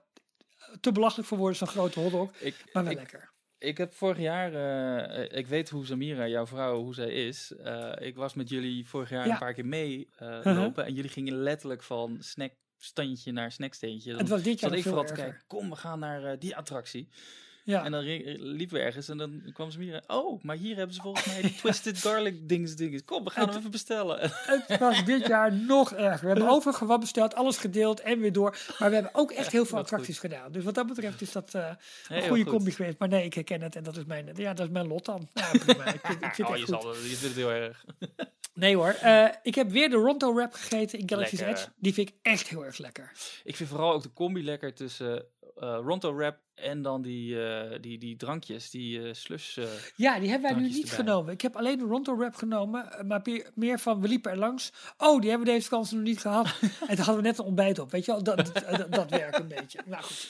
B: te belachelijk voor woorden zo'n grote hotdog,
C: ik,
B: maar wel
C: ik,
B: lekker.
C: Ik heb vorig jaar, eh, ik weet hoe Samira, jouw vrouw, hoe zij is. Eh, ik was met jullie vorig jaar
B: Ja.
C: een paar keer mee eh,
B: Uh-huh.
C: lopen. En jullie gingen letterlijk van snackstandje naar snacksteentje. Dan
B: Het was dit jaar
C: zat ik vooral te kijken, kom we gaan naar eh, die attractie.
B: Ja.
C: En dan liepen we ergens en dan kwam Samira, oh, maar hier hebben ze volgens mij die twisted garlic dings, dinges. Kom, we gaan
B: Het-
C: hem even bestellen.
B: Het was dit jaar nog erger. We hebben overigens wat besteld, alles gedeeld en weer door. Maar we hebben ook echt heel veel attracties gedaan. Dus wat dat betreft is dat eh,
C: Heel
B: een goede
C: goed.
B: combi geweest. Maar nee, ik herken het en dat is mijn, ja, dat is mijn lot dan. Ja, prima. Ik vind, ik vind
C: oh, je, zal, je vindt het heel erg.
B: Nee hoor, eh, ik heb weer de Ronto Wrap gegeten in Galaxy's
C: Lekker.
B: Edge. Die vind ik echt heel erg lekker.
C: Ik vind vooral ook de combi lekker tussen eh Ronto Wrap en dan die, eh, die, die drankjes, die eh slush. eh,
B: Ja, die hebben wij nu niet
C: erbij.
B: genomen. Ik heb alleen de Ronto Wrap genomen, maar meer- van we liepen er langs. Oh, die hebben we deze kans nog niet gehad. en toen hadden we net een ontbijt op, weet je wel. Dat, dat, werkt een beetje. Nou goed.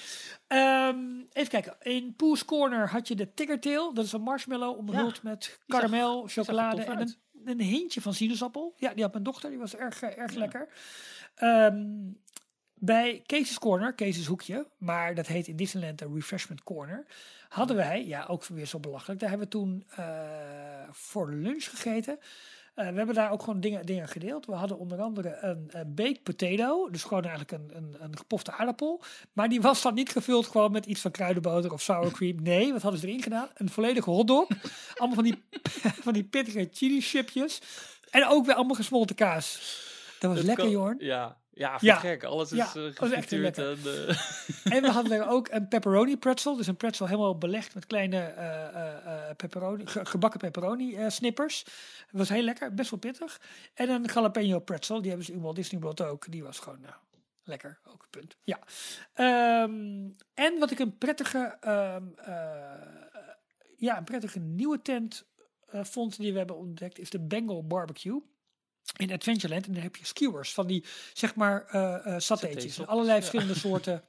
B: Ehm, even kijken. In Pooh's Corner had je de Tickertail. Dat is een marshmallow omhuld met karamel, chocolade en een, een hintje van sinaasappel. Ja, die had mijn dochter. Die was erg, erg lekker. Ehm, bij Kees's Corner, Kees's Hoekje, maar dat heet in Disneyland de Refreshment Corner, hadden wij, ja ook weer zo belachelijk, daar hebben we toen eh, voor lunch gegeten. Eh, we hebben daar ook gewoon dingen, dingen gedeeld. We hadden onder andere een baked potato. Dus gewoon eigenlijk een, een, een gepofte aardappel. Maar die was dan niet gevuld gewoon met iets van kruidenboter of sour cream. Nee, wat hadden ze erin gedaan? Een volledige hotdog. allemaal van die, van die pittige chili chipjes. En ook weer allemaal gesmolten kaas. Dat was lekker,
C: kan-
B: Jorn.
C: Ja, ja,
B: Ja.
C: gek. Alles is
B: Ja, heel
C: gefrituurd en, eh,
B: En we hadden ook een pepperoni pretzel. Dus een pretzel helemaal belegd met kleine eh, pepperoni, ge- gebakken pepperoni snippers. Dat was heel lekker, best wel pittig. En een jalapeno pretzel, die hebben ze in Walt Disney World ook. Die was gewoon nou, lekker, ook een punt. Ja. Ehm, en wat ik een prettige, ehm, eh, ja, een prettige nieuwe tent vond die we hebben ontdekt, is de Bengal Barbecue. In Adventureland. En daar heb je skewers van die, zeg maar, eh satéetjes. Allerlei
C: ja.
B: verschillende soorten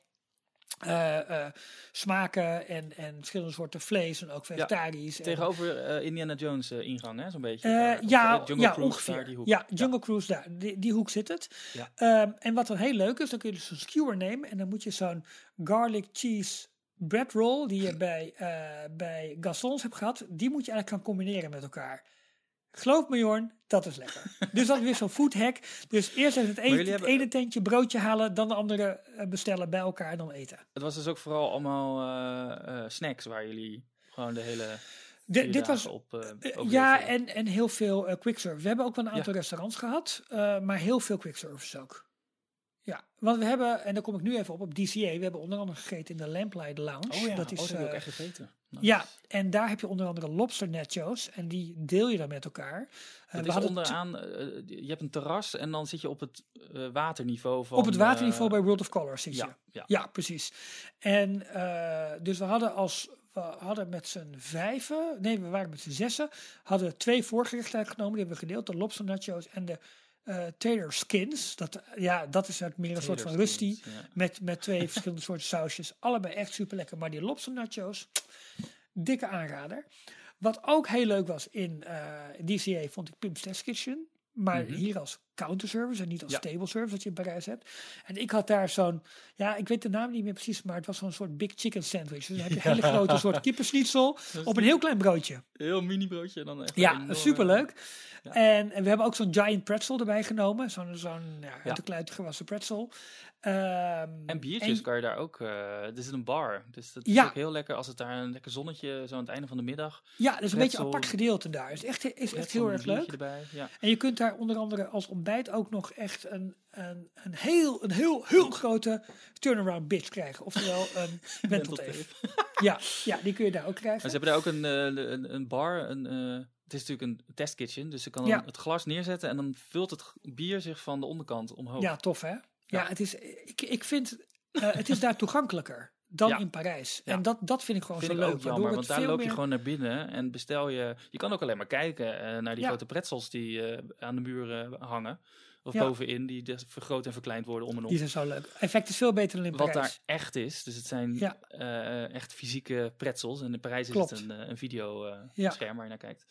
B: eh, smaken en, en verschillende soorten vlees. En ook vegetarisch. en-
C: tegenover Indiana Jones ingang, hè, zo'n beetje.
B: ja,
C: Jungle
B: ja
C: Cruise,
B: ongeveer.
C: daar, die hoek.
B: Ja, Jungle Cruise, daar, die, die hoek zit het.
C: Ja.
B: Ehm, en wat dan heel leuk is, dan kun je dus een skewer nemen en dan moet je zo'n garlic cheese bread roll die je bij, bij Gaston's hebt gehad, die moet je eigenlijk gaan combineren met elkaar. Geloof me Jorn, dat is lekker. dus dat is weer zo'n food hack. Dus eerst even het, ene,
C: jullie
B: het
C: hebben-
B: ene tentje broodje halen, dan de andere eh, bestellen bij elkaar en dan eten.
C: Het was dus ook vooral allemaal eh, eh, snacks waar jullie gewoon de hele
B: De- dit was
C: op overleefden.
B: ja, en, en heel veel quick service. We hebben ook wel een aantal
C: Ja.
B: restaurants gehad, eh, maar heel veel quick service ook. Ja, want we hebben, en daar kom ik nu even op, op DCA, we hebben onder andere gegeten in de Lamplight Lounge.
C: Oh ja,
B: dat is,
C: oh, dat heb ook
B: eh,
C: echt gegeten. Nice.
B: ja, en daar heb je onder andere lobster nachos en die deel je dan met elkaar. Eh,
C: Het
B: we
C: is
B: hadden
C: onderaan, eh, je hebt een terras en dan zit je op het waterniveau van...
B: op het waterniveau bij World of Color zit je.
C: ja, ja.
B: Precies. En dus we hadden als we hadden met z'n vijven, nee, we waren met z'n zessen, hadden we twee voorgerechten uitgenomen. Die hebben we gedeeld, de lobster nachos en de Taylor skins. Dat, ja, dat is uit meer een soort van rusty.
C: ja.
B: Met, met twee verschillende soorten sausjes. Allebei echt super lekker. Maar die lobster nachos, dikke aanrader. Wat ook heel leuk was in eh, DCA vond ik Pim's Test Kitchen. Maar
C: Mhm.
B: hier als counterservice en niet als
C: Ja.
B: table service dat je in Parijs hebt. En ik had daar zo'n, ja, ik weet de naam niet meer precies, maar het was zo'n soort big chicken sandwich. Dus dan heb je een hele grote soort kippersnietsel op een heel klein broodje.
C: Heel mini broodje dan echt
B: Ja,
C: een enorme-
B: superleuk.
C: Ja.
B: En, en we hebben ook zo'n giant pretzel erbij genomen. Zo'n zo'n ja,
C: Ja.
B: kluit gewassen pretzel. Ehm,
C: En biertjes kan je daar ook, eh er zit een bar. Dus dat is ook heel lekker als het daar een lekker zonnetje zo aan het einde van de middag.
B: Ja, dat is een beetje apart gedeelte daar. is echt, is echt heel erg leuk.
C: Erbij.
B: En je kunt daar onder andere als ontbijt ook nog echt een, een, een heel, een heel, heel grote turnaround bitch krijgen. Oftewel een wentelteef. Ja, ja, die kun je daar ook
C: Maar
B: krijgen.
C: ze hebben daar ook een, eh, een, een bar. Een, eh, het is natuurlijk een testkitchen, dus je kan
B: Ja.
C: het glas neerzetten en dan vult het bier zich van de onderkant omhoog.
B: Ja, tof hè? Ja,
C: Ja.
B: het is, ik, ik vind, eh, het is daar toegankelijker dan
C: Ja.
B: in Parijs.
C: Ja.
B: En dat, dat vind ik gewoon
C: Vind
B: zo leuk.
C: ook jammer, want daar loop je
B: meer-
C: gewoon naar binnen en bestel je... Je kan ook alleen maar kijken eh, naar die
B: Ja.
C: grote pretzels die eh, aan de muur eh, hangen. Of bovenin, die dus vergroot en verkleind worden om en om.
B: Die zijn zo leuk. Effect is veel beter dan in
C: Wat
B: Parijs.
C: daar echt is, dus het zijn echt fysieke pretzels. En in Parijs
B: Klopt.
C: is het een, een video eh,
B: Ja.
C: scherm waar je naar kijkt.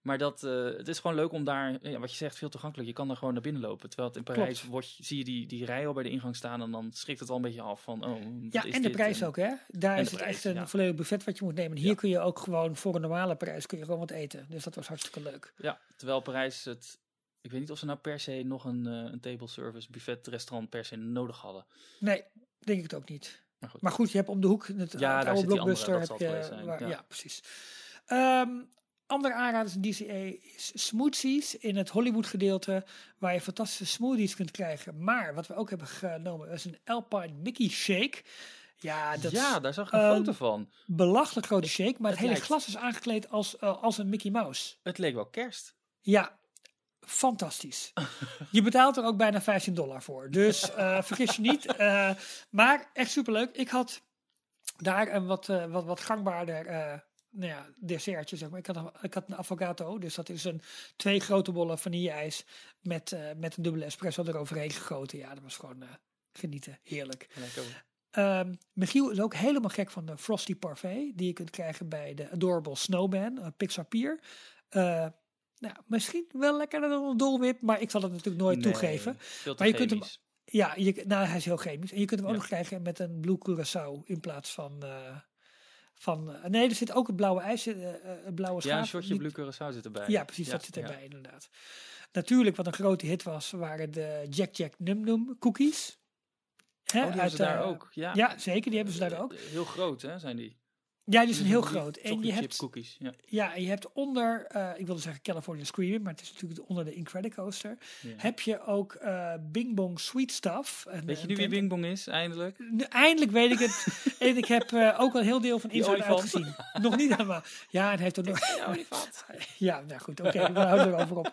C: Maar dat, eh, het is gewoon leuk om daar, ja, wat je zegt, veel toegankelijk. Je kan daar gewoon naar binnen lopen. Terwijl het in Parijs wordt, zie je die, die rij al bij de ingang staan en dan schrikt het al een beetje af van, oh,
B: Ja,
C: is
B: en de prijs ook, hè? Daar is het echt een
C: ja.
B: volledig buffet wat je moet nemen. Hier
C: Ja.
B: kun je ook gewoon voor een normale prijs kun je gewoon wat eten. Dus dat was hartstikke leuk.
C: Ja, terwijl Parijs het, ik weet niet of ze nou per se nog een, eh, een table service buffet restaurant per se nodig hadden.
B: Nee, denk ik het ook niet.
C: Maar goed.
B: Maar goed, je hebt om de hoek het, het
C: daar
B: oude
C: andere,
B: blockbuster.
C: dat
B: heb
C: zal
B: je,
C: het
B: waar- ja.
C: ja.
B: precies. Ehm, andere aanraders in DCA is smoothies in het Hollywood gedeelte, waar je fantastische smoothies kunt krijgen. Maar wat we ook hebben genomen is een Alpine Mickey Shake. Ja, dat
C: ja,
B: is
C: daar zag ik een
B: ehm,
C: foto van.
B: belachelijk grote shake, maar het,
C: het
B: hele
C: lijkt-
B: glas is aangekleed als, eh, als een Mickey Mouse.
C: Het leek wel kerst.
B: Ja, fantastisch. Je betaalt er ook bijna 15 dollar voor. Dus eh, vergis je niet. eh, maar echt superleuk. Ik had daar een wat, wat, wat gangbaarder nou ja, dessertje. Zeg maar. ik, had, een- ik had een affogato. Dus dat is een twee grote bollen vanille-ijs met, eh, met een dubbele espresso eroverheen gegoten. Ja, dat was gewoon eh, genieten. Heerlijk. Ehm, Michiel is ook helemaal gek van de Frosty Parfait. Die je kunt krijgen bij de Adorable Snowman, uh, Pixar Pier. Nou, misschien wel lekkerder dan een dolwip, maar ik zal het natuurlijk nooit
C: Nee,
B: toegeven.
C: Veel te
B: Maar je kunt hem-. Ja, je, nou, hij is heel chemisch. En je kunt hem ook nog krijgen met een Blue Curaçao in plaats van, van eh, nee, er zit ook het blauwe ijs, eh, eh, het blauwe schaaf.
C: Ja, een shotje Blue Curaçao zit erbij.
B: Ja, precies, dat zit erbij inderdaad. Natuurlijk, wat een grote hit was, waren de Jack Jack Num Num cookies. Hè,
C: Oh, die hebben ze
B: uit,
C: daar ook. Ja,
B: Ja, zeker, die hebben ze daar ook.
C: Heel groot, hè, zijn die.
B: Ja, die zijn heel
C: Die
B: groot. En je hebt,
C: cookies. Ja.
B: ja, en je hebt onder, eh, ik wilde zeggen California Screaming, maar het is natuurlijk onder de Incredicoaster.
C: Ja.
B: Heb je ook eh Bing Bong Sweet Stuff. Een,
C: Weet je
B: een
C: nu wie Bing Bong is, eindelijk?
B: Nu, Eindelijk weet ik het. en ik heb eh, ook al een heel deel van Inside Out gezien. Nog niet helemaal. Ja, en hij heeft ook nog... Ja, nou goed, oké, we houden erover op.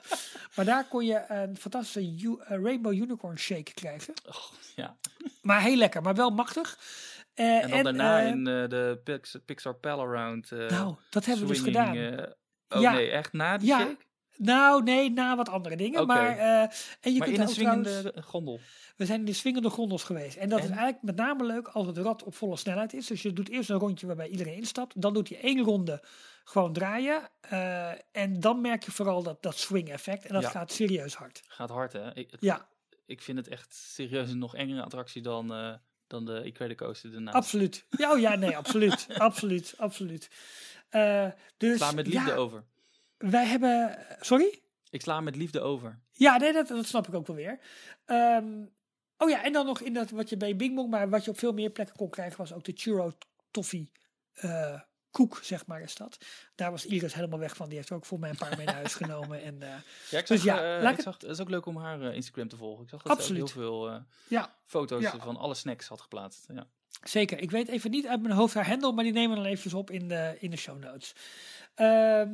B: Maar daar kon je een fantastische Rainbow Unicorn Shake krijgen.
C: Oh, ja.
B: Maar heel lekker, maar wel machtig. Eh,
C: En dan daarna
B: eh,
C: in eh, de Pix- Pixar Pal Around.
B: nou, dat hebben we dus gedaan.
C: oh
B: Ja.
C: nee, echt na die
B: Ja,
C: shake?
B: Nou, nee, na wat andere dingen.
C: Oké.
B: Maar, en je
C: Maar
B: kunt
C: in een
B: ook
C: swingende
B: trouwens-
C: gondel.
B: We zijn in de swingende gondels geweest. En dat is
C: En?
B: eigenlijk met name leuk als het rad op volle snelheid is. Dus je doet eerst een rondje waarbij iedereen instapt. Dan doet hij één ronde gewoon draaien. en dan merk je vooral dat, dat swing effect. En dat
C: Ja.
B: gaat serieus hard.
C: Gaat hard, hè? Ik, het-
B: Ja,
C: ik vind het echt serieus een nog engere attractie dan, dan de Incredicoaster daarna.
B: absoluut. Ja, oh ja, nee, absoluut. absoluut, absoluut. Eh, dus
C: Ik sla met liefde
B: ja,
C: over.
B: wij hebben... Sorry?
C: Ik sla met liefde over.
B: Ja, nee, dat, dat snap ik ook wel weer. Ehm, oh ja, en dan nog in dat wat je bij Bing Bong, maar wat je op veel meer plekken kon krijgen, was ook de churro toffee eh, koek, zeg maar, is dat. Daar was Iris helemaal weg van. Die heeft ook voor mij een paar mee naar huis genomen. En,
C: Ja, ik
B: Dus ja,
C: ik zag, het is ook leuk om haar eh, Instagram te volgen. Ik zag dat ze
B: Absoluut.
C: heel veel
B: ja,
C: foto's
B: Ja.
C: van alle snacks had geplaatst. Ja.
B: zeker. Ik weet even niet uit mijn hoofd haar handle, maar die nemen we dan eventjes op in de, in de show notes. Ehm,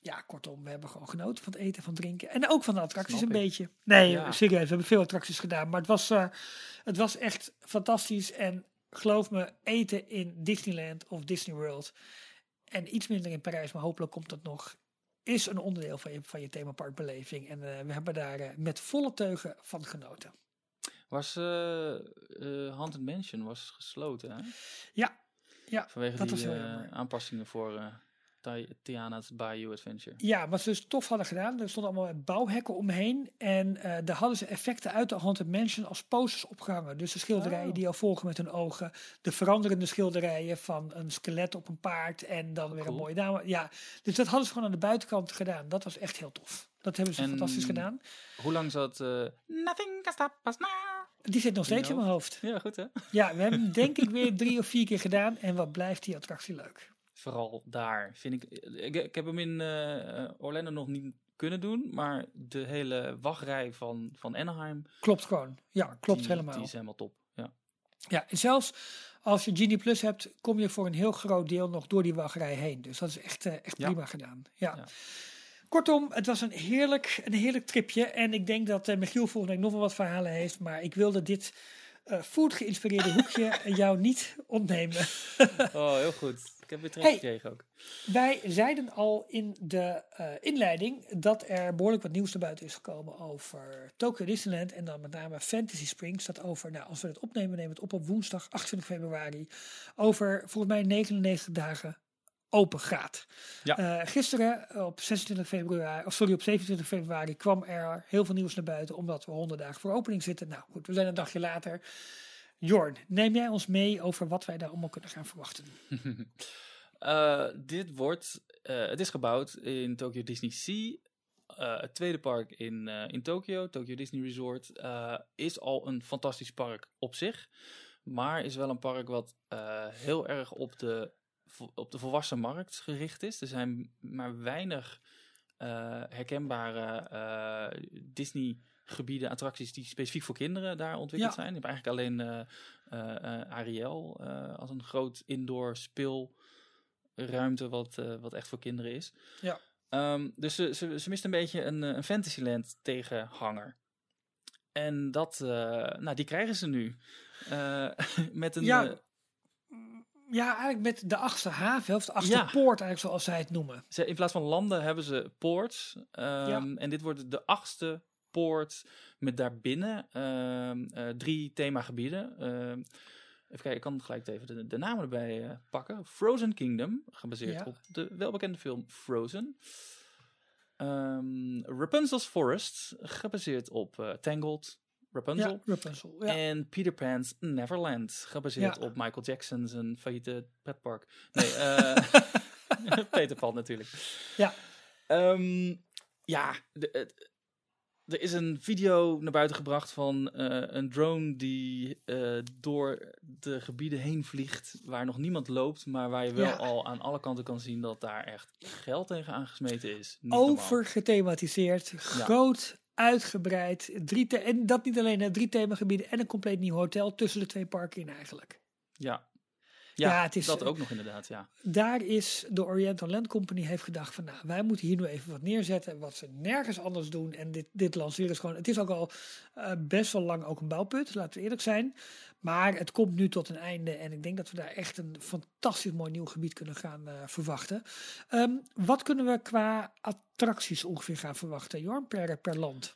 B: ja, kortom, we hebben gewoon genoten van het eten, van het drinken. En ook van de attracties een beetje. Nee,
C: Ja.
B: serieus. We hebben veel attracties gedaan. Maar het was, eh, het was echt fantastisch. En geloof me, eten in Disneyland of Disney World. En iets minder in Parijs, maar hopelijk komt dat nog. Is een onderdeel van je, van je themaparkbeleving. En eh, we hebben daar eh, met volle teugen van genoten.
C: Was eh, Haunted Mansion was gesloten, hè?
B: Ja, ja
C: Vanwege
B: dat
C: die
B: was heel jammer.
C: aanpassingen voor Tiana's Bayou Adventure.
B: Ja, wat ze dus tof hadden gedaan, er stonden allemaal bouwhekken omheen. En eh, daar hadden ze effecten uit de Haunted Mansion als posters opgehangen. Dus de schilderijen
C: Oh.
B: die al volgen met hun ogen. De veranderende schilderijen van een skelet op een paard. En dan weer
C: Cool.
B: een mooie dame. Ja, dus dat hadden ze gewoon aan de buitenkant gedaan. Dat was echt heel tof. Dat hebben ze
C: En-
B: fantastisch gedaan.
C: Hoe lang zat... eh, Nothing can stop us now.
B: Die zit nog
C: in
B: steeds in mijn hoofd.
C: Ja, goed hè?
B: Ja, we hebben hem denk ik weer drie of vier keer gedaan. En wat blijft die attractie leuk.
C: Vooral daar vind ik... Ik, ik heb hem in eh, Orlando nog niet kunnen doen, maar de hele wachtrij van, van Anaheim...
B: Klopt gewoon. Ja, klopt
C: die,
B: helemaal.
C: Die is helemaal top. Ja.
B: Ja, en zelfs als je Genie Plus hebt, kom je voor een heel groot deel nog door die wachtrij heen. Dus dat is echt, eh, echt
C: Ja.
B: prima gedaan. Ja.
C: Ja.
B: Kortom, het was een heerlijk, een heerlijk tripje. En ik denk dat Michiel volgende week nog wel wat verhalen heeft. Maar ik wilde dit eh food geïnspireerde hoekje jou niet ontnemen.
C: Oh, heel goed. Ik heb weer trek
B: Hey.
C: gekregen ook.
B: Wij zeiden al in de eh, inleiding dat er behoorlijk wat nieuws naar buiten is gekomen over Tokyo Disneyland. En dan met name Fantasy Springs. Dat over, nou, als we het opnemen, nemen we het op op woensdag 28 februari. Over volgens mij 99 dagen open gaat.
C: Ja.
B: Eh, gisteren op 26 februari, of sorry, op 27 februari kwam er heel veel nieuws naar buiten. Omdat we 100 dagen voor opening zitten. Nou goed, we zijn een dagje later. Jorn, neem jij ons mee over wat wij daar allemaal kunnen gaan verwachten?
C: Eh, dit wordt, eh, het is gebouwd in Tokyo Disney Sea. Het tweede park in, in Tokyo, Tokyo Disney Resort, is al een fantastisch park op zich. Maar is wel een park wat heel erg op de, op de volwassen markt gericht is. Er zijn maar weinig eh, herkenbare eh, Disney gebieden, attracties die specifiek voor kinderen daar ontwikkeld
B: Ja.
C: zijn. Je hebt eigenlijk alleen eh, Ariel als een groot indoor speelruimte wat, wat echt voor kinderen is.
B: Ja.
C: Ehm, dus ze, ze, ze mist een beetje een, een Fantasyland tegenhanger. En dat, nou, die krijgen ze nu. Met een,
B: Ja, Ja, eigenlijk met de achtste haven, of de achtste
C: Ja.
B: poort eigenlijk zoals zij het noemen.
C: Ze, in plaats van landen hebben ze poorts. ehm, En dit wordt de achtste poort met daarbinnen ehm, eh, drie themagebieden. Ehm, even kijken, ik kan gelijk even de, de namen erbij eh, pakken. Frozen Kingdom, gebaseerd
B: Ja.
C: op de welbekende film Frozen. Rapunzel's Forest, gebaseerd op eh, Tangled. Rapunzel.
B: Ja, Rapunzel. Ja.
C: En Peter Pan's Neverland, gebaseerd
B: Ja.
C: op Michael Jackson's een failliete pretpark. Nee, eh Peter Pan natuurlijk.
B: Ja.
C: Ehm, ja, er is een video naar buiten gebracht van eh, een drone die eh, door de gebieden heen vliegt waar nog niemand loopt, maar waar je wel
B: Ja.
C: al aan alle kanten kan zien dat daar echt geld tegen aangesmeten is. Niet normaal.
B: Over gethematiseerd, groot, uitgebreid. Drie en dat niet alleen, hè, drie themagebieden en een compleet nieuw hotel tussen de twee parken in eigenlijk.
C: Ja. Ja,
B: Ja, het is-
C: dat ook nog inderdaad, ja.
B: Daar is de Oriental Land Company heeft gedacht van nou, wij moeten hier nu even wat neerzetten wat ze nergens anders doen. En dit, dit lanceren is gewoon, het is ook al eh, best wel lang ook een bouwput, laten we eerlijk zijn. Maar het komt nu tot een einde en ik denk dat we daar echt een fantastisch mooi nieuw gebied kunnen gaan eh, verwachten. Ehm, wat kunnen we qua attracties ongeveer gaan verwachten, Jorn, per, per land?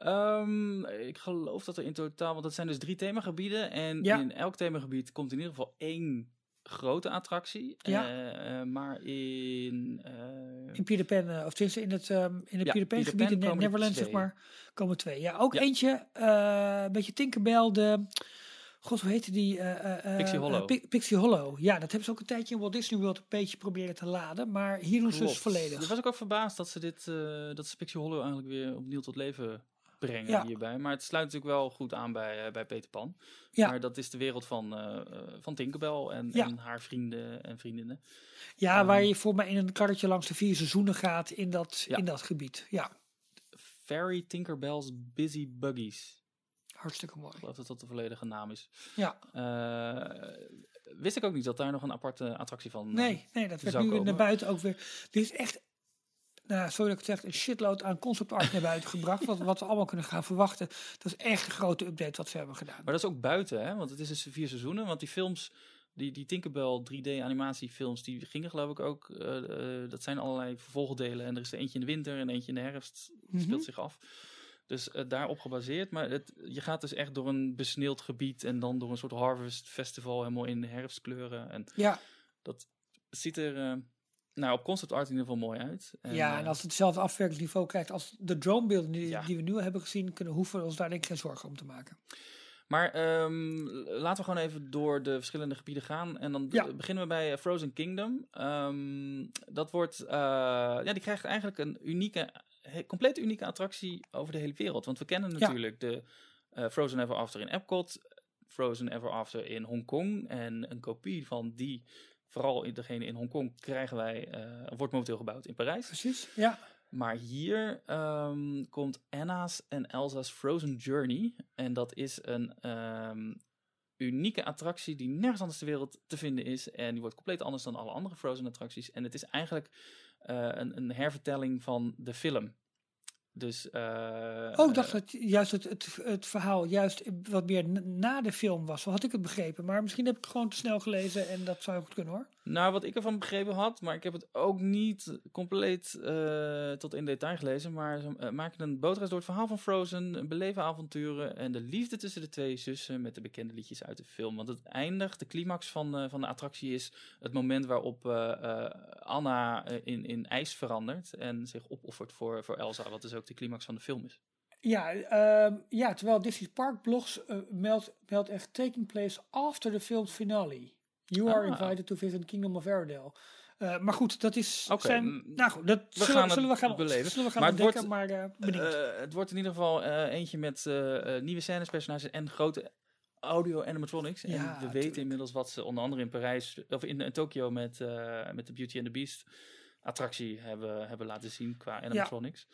C: Ehm, ik geloof dat er in totaal, want dat zijn dus drie themagebieden. En
B: Ja.
C: in elk themagebied komt in ieder geval één grote attractie.
B: Ja.
C: Eh, eh, maar in. eh,
B: In Peter Pan, of tenminste in het, ehm, in het
C: Ja,
B: Peter Pan
C: Peter
B: gebied,
C: Pan
B: in Ne-
C: er
B: Neverland zeg maar, komen twee. Ja, ook
C: Ja.
B: eentje, een beetje Tinkerbell, de, god hoe heette die?
C: Pixie Hollow.
B: Pi- Pixie Hollow, ja, dat hebben ze ook een tijdje in Walt Disney World een beetje proberen te laden, maar hier doen ze dus volledig.
C: Ik was ook, ook verbaasd dat ze dit, dat ze Pixie Hollow eigenlijk weer opnieuw tot leven brengen
B: Ja.
C: hierbij. Maar het sluit natuurlijk wel goed aan bij, eh, bij Peter Pan.
B: Ja.
C: Maar dat is de wereld van, eh, eh, van Tinkerbell en,
B: Ja.
C: en haar vrienden en vriendinnen.
B: Ja, waar
C: Ehm,
B: je voor mij in een karretje langs de vier seizoenen gaat in dat, in dat gebied. Ja,
C: Fairy Tinkerbell's Busy Buggies.
B: hartstikke mooi.
C: Ik geloof dat dat de volledige naam is.
B: Ja,
C: wist ik ook niet dat daar nog een aparte attractie van.
B: nee, nee, dat werd nu naar buiten ook weer. Dit is echt, nou, sorry dat ik het zeg, een shitload aan concept art naar buiten gebracht. Wat, wat we allemaal kunnen gaan verwachten. Dat is echt een grote update wat ze hebben gedaan.
C: Maar dat is ook buiten, hè? Want het is dus vier seizoenen. Want die films, die, die Tinkerbell 3D animatiefilms, die gingen geloof ik ook. eh, eh, dat zijn allerlei vervolgdelen. En er is er eentje in de winter en eentje in de herfst.
B: Mhm.
C: Speelt zich af. Dus eh, daarop gebaseerd. Maar het, je gaat dus echt door een besneeuwd gebied. En dan door een soort harvest festival helemaal in herfstkleuren. En
B: Ja,
C: dat ziet er. Eh, nou, op concept art in ieder geval mooi uit.
B: ja,
C: eh,
B: en als het hetzelfde afwerkingsniveau krijgt als de dronebeelden die,
C: Ja.
B: die we nu hebben gezien, kunnen hoeven we ons daar denk ik geen zorgen om te maken.
C: Maar ehm, laten we gewoon even door de verschillende gebieden gaan. En dan
B: Ja.
C: beginnen we bij eh, Frozen Kingdom. Ehm, dat wordt, eh, ja, die krijgt eigenlijk een unieke, compleet unieke attractie over de hele wereld. Want we kennen natuurlijk de eh, Frozen Ever After in Epcot, Frozen Ever After in Hongkong. En een kopie van die, vooral in degene in Hongkong, krijgen wij, eh, wordt momenteel gebouwd in Parijs.
B: Precies, ja.
C: Maar hier ehm, komt Anna's en Elsa's Frozen Journey. En dat is een ehm, unieke attractie die nergens anders ter wereld te vinden is. En die wordt compleet anders dan alle andere Frozen attracties. En het is eigenlijk eh, een, een hervertelling van de film. Dus, eh,
B: Oh, ik dacht dat juist het, het, het verhaal juist wat meer na de film was. Zo had ik het begrepen. Maar misschien heb ik het gewoon te snel gelezen en dat zou goed kunnen hoor.
C: Nou, wat ik ervan begrepen had, maar ik heb het ook niet compleet eh, tot in detail gelezen. Maar ze eh, een bootreis door het verhaal van Frozen, beleven avonturen en de liefde tussen de twee zussen met de bekende liedjes uit de film. Want het eindigt, de climax van, eh, van de attractie is het moment waarop Anna in, in ijs verandert en zich opoffert voor, voor Elsa, wat dus ook de climax van de film is.
B: Ja, ehm, ja terwijl Disney Park blogs eh, meldt, meldt echt taking place after the film's finale. You are
C: Ah.
B: invited to visit Kingdom of Arendelle. Eh, maar goed, dat is.
C: Oké,
B: Zijn,
C: mm,
B: nou goed, dat zullen,
C: gaan het
B: zullen we gaan
C: beleven.
B: Zullen we gaan
C: Maar het
B: ontdekken,
C: wordt-
B: maar eh, benieuwd.
C: Het wordt in ieder geval eentje met nieuwe scènes, personages en grote audio animatronics. En we
B: tuurlijk.
C: weten inmiddels wat ze onder andere in Parijs of in, in Tokio met, met de Beauty and the Beast attractie hebben, hebben laten zien qua animatronics.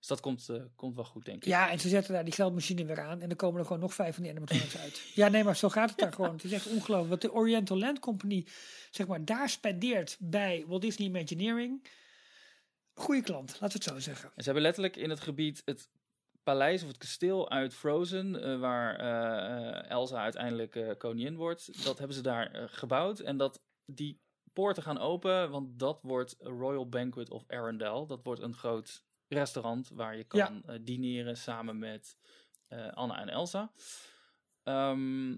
C: Dus dat komt, eh, komt wel goed, denk ik.
B: Ja, en ze zetten daar die geldmachine weer aan. En dan komen er gewoon nog vijf van die animatronics uit. Ja, nee, maar zo gaat het daar gewoon. Het is echt ongelooflijk. Wat de Oriental Land Company, zeg maar, daar spendeert bij Walt Disney Imagineering. Goeie klant, laten we het zo zeggen.
C: En ze hebben letterlijk in het gebied het paleis of het kasteel uit Frozen, eh, waar eh, Elsa uiteindelijk koningin wordt, dat hebben ze daar gebouwd. En dat die poorten gaan open, want dat wordt Royal Banquet of Arendelle. Dat wordt een groot restaurant waar je kan
B: Ja.
C: eh, dineren samen met eh, Anna en Elsa. Ehm,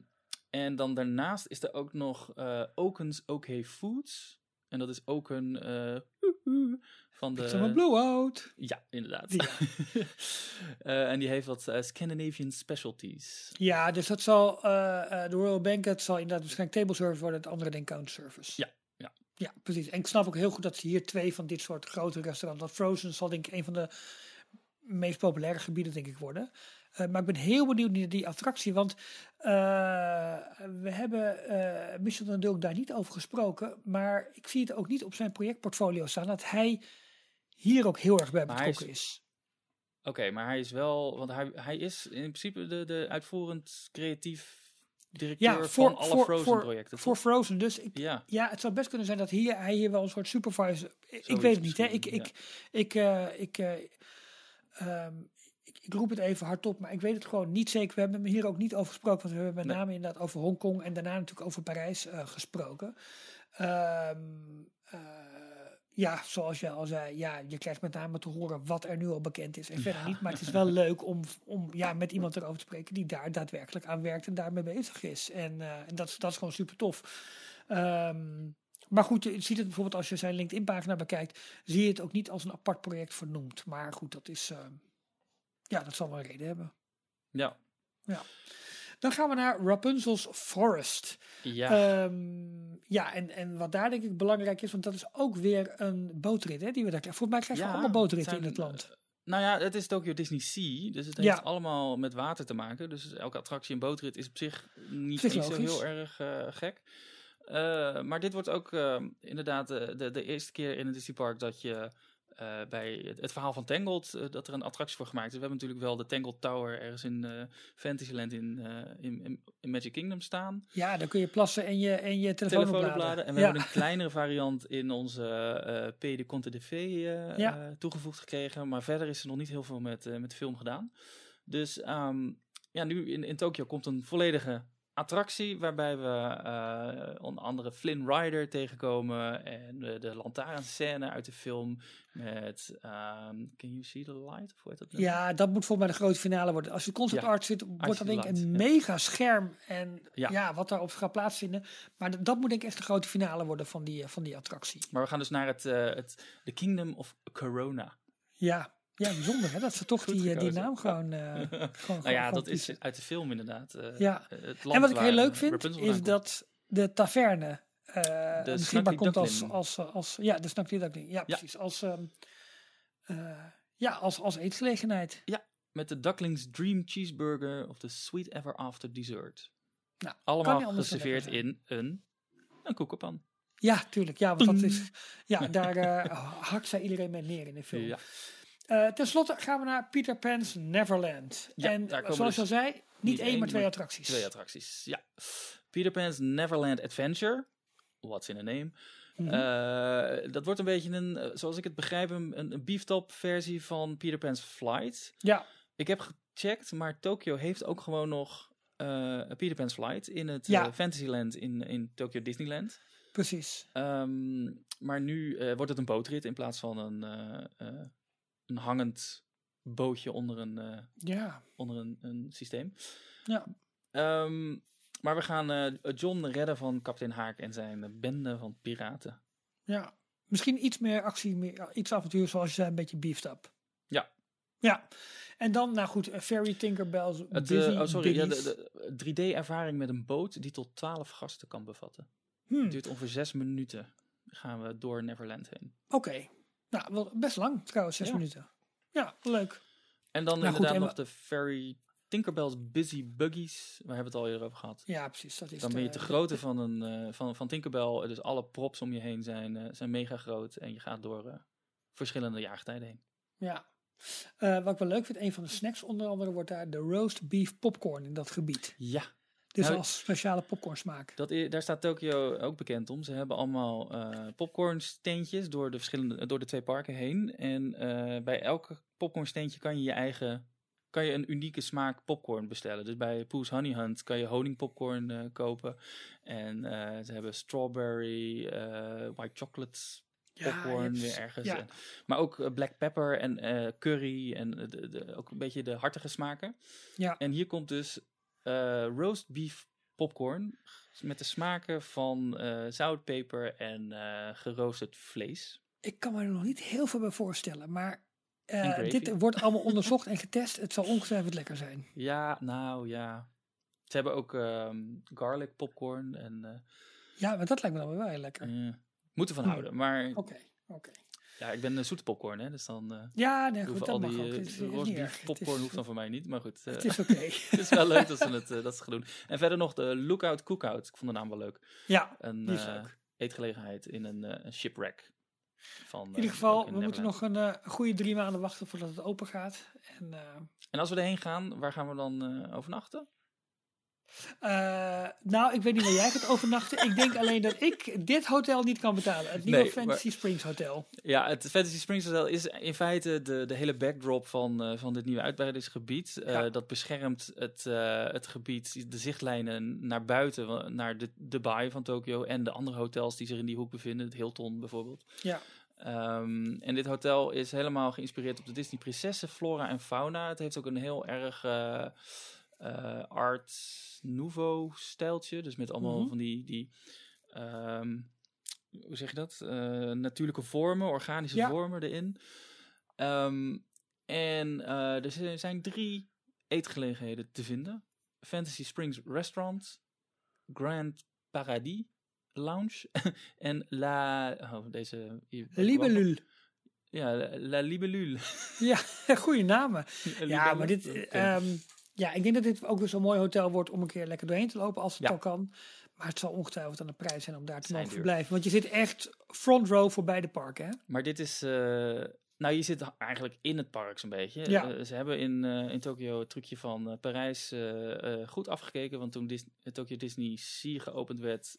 C: en dan daarnaast is er ook nog eh Oken's OK Foods. En dat is ook een eh, van de...
B: blowout.
C: Ja, inderdaad. Eh, en die heeft wat Scandinavian specialties.
B: Ja, dus dat zal de Royal Banquet zal inderdaad waarschijnlijk table service worden, het andere denk counter service.
C: Ja, ja.
B: Precies. En ik snap ook heel goed dat ze hier twee van dit soort grote restaurants, dat Frozen zal denk ik een van de meest populaire gebieden denk ik worden. Eh, maar ik ben heel benieuwd naar die attractie, want eh, we hebben eh Michel van Dulk daar niet over gesproken, maar ik zie het ook niet op zijn projectportfolio staan dat hij hier ook heel erg bij betrokken
C: is-
B: is.
C: Oké, maar hij is wel... Want hij, hij is in principe de, de uitvoerend creatief directeur
B: Ja, voor,
C: van alle
B: voor,
C: Frozen
B: voor,
C: projecten.
B: voor
C: toch?
B: Frozen. Dus ik,
C: Ja,
B: Ja, het zou best kunnen zijn dat hier, hij hier wel een soort supervisor... Ik weet het niet, hè. Ik, ik, ik, eh, ik, eh, ehm, ik, ik roep het even hardop, maar ik weet het gewoon niet zeker. We hebben hem hier ook niet over gesproken, want we hebben met
C: Nee.
B: name inderdaad over Hongkong en daarna natuurlijk over Parijs eh, gesproken. Ehm, eh, ja, zoals je al zei, ja, je krijgt met name te horen wat er nu al bekend is en verder niet. Maar het is wel leuk om, om ja, met iemand erover te spreken die daar daadwerkelijk aan werkt en daarmee bezig is. En, eh, en dat, is- dat is gewoon super tof. Ehm, maar goed, je ziet het bijvoorbeeld als je zijn LinkedIn-pagina bekijkt, zie je het ook niet als een apart project vernoemd. Maar goed, dat is, ehm, ja, dat zal wel een reden hebben.
C: ja.
B: Dan gaan we naar Rapunzel's Forest.
C: ja.
B: Ehm, ja, en, en wat daar denk ik belangrijk is, want dat is ook weer een bootrit hè, die we daar krijgen. Volgens mij krijgen we
C: Ja,
B: allemaal bootritten in het land.
C: Nou ja, het is Tokyo Disney Sea, dus het
B: Ja.
C: heeft allemaal met water te maken. Dus elke attractie en bootrit is op zich niet zo heel erg eh, gek. Eh, maar dit wordt ook eh, inderdaad de, de, de eerste keer in het Disney Park dat je eh, bij het, het verhaal van Tangled, eh, dat er een attractie voor gemaakt is. We hebben natuurlijk wel de Tangled Tower ergens in eh, Fantasyland in, in, in, Magic Kingdom staan.
B: Ja, dan kun je plassen en je, en je telefoon,
C: Telefoon
B: opladen.
C: En we
B: ja.
C: hebben een kleinere variant in onze P de Conte de V
B: Ja.
C: toegevoegd gekregen. Maar verder is er nog niet heel veel met, met film gedaan. Dus ehm, ja, nu in, in Tokio komt een volledige attractie. Waarbij we eh, onder andere Flynn Rider tegenkomen. En de lantaarnscène uit de film. Met ehm, Can You See the Light? Of hoe heet dat? nummer?
B: Ja, dat moet volgens mij de grote finale worden. Als je concept
C: Ja,
B: art zit, wordt dat denk ik een
C: ja.
B: mega scherm. En ja.
C: Ja.
B: wat daarop gaat plaatsvinden. Maar dat moet denk ik echt de grote finale worden van die, eh, van die attractie.
C: Maar we gaan dus naar het, eh het The Kingdom of Corona.
B: Ja, ja bijzonder hè, dat ze toch die, eh, die naam gewoon... eh gewoon
C: Nou ja, dat is uit de film inderdaad. eh,
B: Ja.
C: het land
B: En wat ik heel leuk vind, is dat de taverne eh
C: De
B: beschikbaar komt als, als, als... Ja, de Snacky Duckling. Ja, precies. Als, ehm, eh, ja, als, als eetgelegenheid.
C: Met de Ducklings Dream Cheeseburger of de Sweet Ever After Dessert.
B: Nou,
C: Allemaal geserveerd in een, een koekenpan.
B: Ja, tuurlijk. Ja, want dat is... Ja, daar eh hakt zij iedereen mee neer in de film.
C: Ja.
B: Eh, ten slotte gaan we naar Peter Pan's Neverland.
C: Ja,
B: en zoals je al
C: dus
B: zei, niet,
C: niet
B: één,
C: één,
B: maar twee attracties.
C: Twee attracties, ja. Peter Pan's Neverland Adventure. What's in a name?
B: Mhm.
C: Eh, dat wordt een beetje een, eh, zoals ik het begrijp, een, een een beeftop versie van Peter Pan's Flight.
B: ja,
C: Ik heb gecheckt, maar Tokyo heeft ook gewoon nog eh, Peter Pan's Flight in het
B: Ja.
C: Fantasyland in, in Tokyo Disneyland.
B: precies.
C: Ehm, maar nu wordt het een bootrit in plaats van een, een hangend bootje onder een, eh,
B: Ja,
C: onder een, een systeem.
B: ja.
C: Ehm, maar we gaan eh, John redden van kapitein Haak en zijn bende van piraten.
B: ja. Misschien iets meer actie, meer, iets avontuur zoals je zei, een beetje beefed up.
C: Ja.
B: Ja. En dan, nou goed, eh,
C: Het,
B: Busy
C: eh, oh, sorry, ja, de, de 3D-ervaring met een boot die tot 12 gasten kan bevatten.
B: Hmm,
C: Het duurt ongeveer 6 minuten. Gaan we door Neverland heen.
B: Oké. Nou, wel best lang trouwens, zes
C: Ja.
B: minuten. Ja, leuk.
C: En dan
B: Nou
C: inderdaad nog de Ferry Tinkerbell's Busy Buggies. Waar hebben we het al eerder over gehad.
B: Ja, precies. Dat is
C: Dan ben je te grootte van, een, eh, van, van Tinkerbell. Dus alle props om je heen zijn, eh, zijn mega groot. En je gaat door eh, verschillende jaargetijden heen.
B: Ja. Wat ik wel leuk vind, een van de snacks onder andere wordt daar de roast beef popcorn in dat gebied.
C: Ja,
B: Dus
C: Nou,
B: als speciale popcorn smaak.
C: dat i- daar staat Tokyo ook bekend om. Ze hebben allemaal eh popcorn steentjes door de, verschillende, door de twee parken heen. En eh, bij elke popcorn steentje kan je je eigen... Kan je een unieke smaak popcorn bestellen. Dus bij Poe's Honey Hunt kan je honingpopcorn eh kopen. En ze hebben strawberry, white chocolate popcorn weer ergens.
B: ja.
C: Maar ook black pepper en curry en de, de, ook een beetje de hartige smaken.
B: Ja.
C: En hier komt dus roast beef popcorn met de smaken van eh zoutpeper en eh, geroosterd vlees.
B: Ik kan me er nog niet heel veel bij voorstellen, maar eh, dit wordt allemaal onderzocht en getest. Het zal ongetwijfeld lekker zijn.
C: Ja, nou ja. Ze hebben ook ehm, garlic popcorn en eh,
B: Ja, maar dat lijkt me dan wel heel lekker.
C: eh, moeten van
B: Hmm.
C: houden. Maar
B: Oké, oké.
C: Ja, ik ben een zoete popcorn, hè, dus dan eh
B: Ja, nee, goed,
C: al
B: mag
C: die eh,
B: erg. Het
C: popcorn hoeft dan voor mij niet. Maar goed, eh,
B: Het is oké.
C: het is wel leuk dat ze het, eh, dat ze het doen. En verder nog de Lookout Cookout. Ik vond de naam wel leuk.
B: ja,
C: Een
B: die is
C: eh,
B: leuk.
C: eetgelegenheid in een eh, een shipwreck. Van,
B: In ieder geval, we moeten nog een eh, goede drie maanden wachten voordat het open gaat. En, eh,
C: En als we erheen gaan, waar gaan we dan eh, overnachten?
B: Eh, nou, ik weet niet waar jij gaat overnachten. ik denk alleen dat ik dit hotel niet kan betalen. Het nieuwe
C: Nee,
B: Fantasy Springs Hotel.
C: Ja, het Fantasy Springs Hotel is in feite de, de hele backdrop van, eh, van dit nieuwe uitbreidingsgebied. Eh,
B: Ja.
C: Dat beschermt het, het gebied, de zichtlijnen naar buiten, naar de, de baai van Tokio en de andere hotels die zich in die hoek bevinden. Het Hilton bijvoorbeeld.
B: Ja,
C: Ehm, en dit hotel is helemaal geïnspireerd op de Disney prinsessen, flora en fauna. Het heeft ook een heel erg eh, art nouveau stijltje. Dus met allemaal
B: Mhm.
C: van die, die ehm, hoe zeg je dat? Eh, natuurlijke vormen, organische
B: Ja.
C: vormen erin. Ehm, en eh, er zi- zijn drie eetgelegenheden te vinden. Fantasy Springs Restaurant, Grand Paradis Lounge en La... Oh, deze... hier-
B: Libellul.
C: Ja, La, Libellule.
B: Ja, goede namen. Ja, maar dit, ja, ik denk dat dit ook weer zo'n mooi hotel wordt om een keer lekker doorheen te lopen als het
C: Ja.
B: al kan. Maar het zal ongetwijfeld aan de prijs zijn om daar te mogen verblijven. Want je zit echt front row voor beide parken, hè?
C: Maar dit is... eh, nou, je zit eigenlijk in het park zo'n beetje.
B: Ja.
C: Eh, ze hebben in, eh, in Tokio het trucje van Parijs goed afgekeken. Want toen Dis Tokyo Disney Sea geopend werd,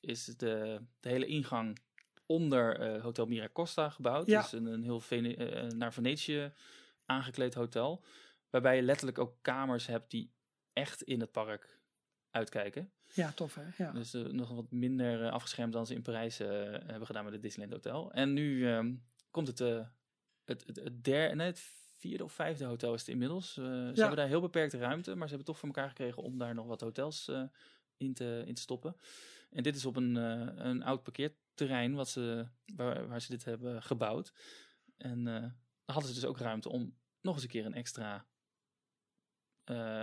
C: is de, de hele ingang onder Hotel Miracosta gebouwd.
B: Ja.
C: Dus een, een heel Vene- naar Venetië aangekleed hotel. Waarbij je letterlijk ook kamers hebt die echt in het park uitkijken.
B: Ja, tof hè? Ja.
C: Dus eh, nog wat minder eh, afgeschermd dan ze in Parijs eh, hebben gedaan met het Disneyland Hotel. En nu ehm, komt het, het, het, het derde, nee, het vierde of vijfde hotel is het inmiddels. Ze hebben daar heel beperkte ruimte, maar ze hebben toch voor elkaar gekregen om daar nog wat hotels in, te, in te stoppen. En dit is op een, een oud parkeerterrein wat ze, waar, waar ze dit hebben gebouwd. En dan hadden ze dus ook ruimte om nog eens een keer een extra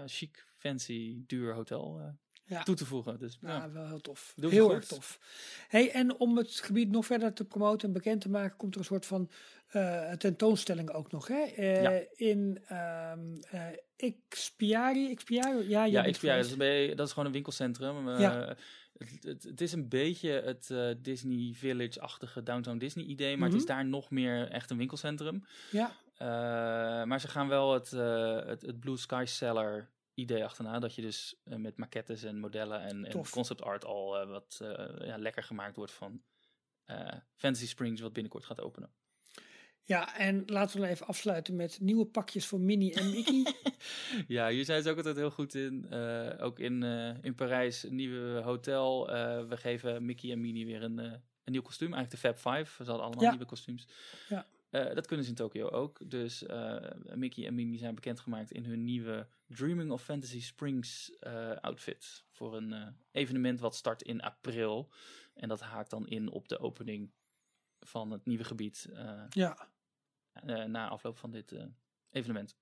C: chic, fancy, duur hotel eh,
B: Ja.
C: toe te voegen. Dus
B: Ja,
C: ja.
B: wel heel tof.
C: Doen ze
B: heel erg tof. Hey, en om het gebied nog verder te promoten en bekend te maken, komt er een soort van eh, tentoonstelling ook nog. Hè? Eh,
C: Ja.
B: In ehm eh Expiari, Expiari? Ja,
C: Ja, XPR, dat is, beetje- dat is gewoon een winkelcentrum. Eh,
B: Ja.
C: Het, het, het is een beetje het eh, Disney Village-achtige Downtown Disney idee, maar het is
B: Mhm.
C: daar nog meer echt een winkelcentrum.
B: Ja,
C: Eh, maar ze gaan wel het, eh, het, het Blue Sky Cellar idee achterna, dat je dus met maquettes en modellen en, en concept art al wat ja, lekker gemaakt wordt van Fantasy Springs, wat binnenkort gaat openen.
B: Ja, en laten we dan even afsluiten met nieuwe pakjes voor Minnie en Mickey.
C: Ja, hier zijn ze ook altijd heel goed in. Eh, ook in, eh, in Parijs, een nieuwe hotel. Eh, we geven Mickey en Minnie weer een, een nieuw kostuum. Eigenlijk de Fab Five. Ze hadden allemaal
B: Ja.
C: nieuwe kostuums.
B: Ja.
C: Dat kunnen ze in Tokio ook. Dus Mickey en Minnie zijn bekendgemaakt in hun nieuwe Dreaming of Fantasy Springs outfit. Voor een evenement wat start in april. En dat haakt dan in op de opening van het nieuwe gebied.
B: ja,
C: na afloop van dit eh, evenement.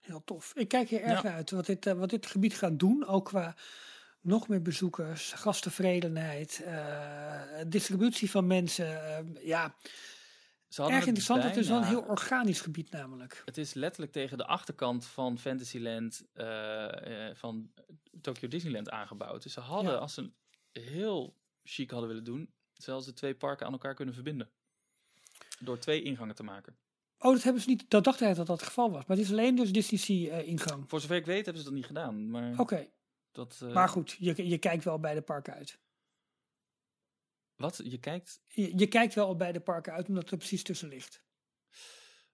B: heel tof. Ik kijk hier erg
C: Ja.
B: naar uit wat dit, eh, wat dit gebied gaat doen. Ook qua nog meer bezoekers, gasttevredenheid, eh, distributie van mensen. eh, ja, erg
C: het
B: interessant. Het is wel een heel organisch gebied namelijk.
C: Het is letterlijk tegen de achterkant van Fantasyland eh, eh, van Tokyo Disneyland aangebouwd. Dus ze hadden,
B: Ja.
C: als ze heel chic hadden willen doen, zelfs de twee parken aan elkaar kunnen verbinden. Door twee ingangen te maken.
B: Oh, dat hebben ze niet. Dat dacht hij dat dat het geval was. Maar het is alleen dus Disney Sea eh, ingang.
C: Voor zover ik weet hebben ze dat niet gedaan. Maar,
B: Oké,
C: dat, eh,
B: maar goed, je, je kijkt wel bij de parken uit.
C: Wat? Je kijkt...
B: Je, je kijkt wel bij de parken uit, omdat het er precies tussen ligt.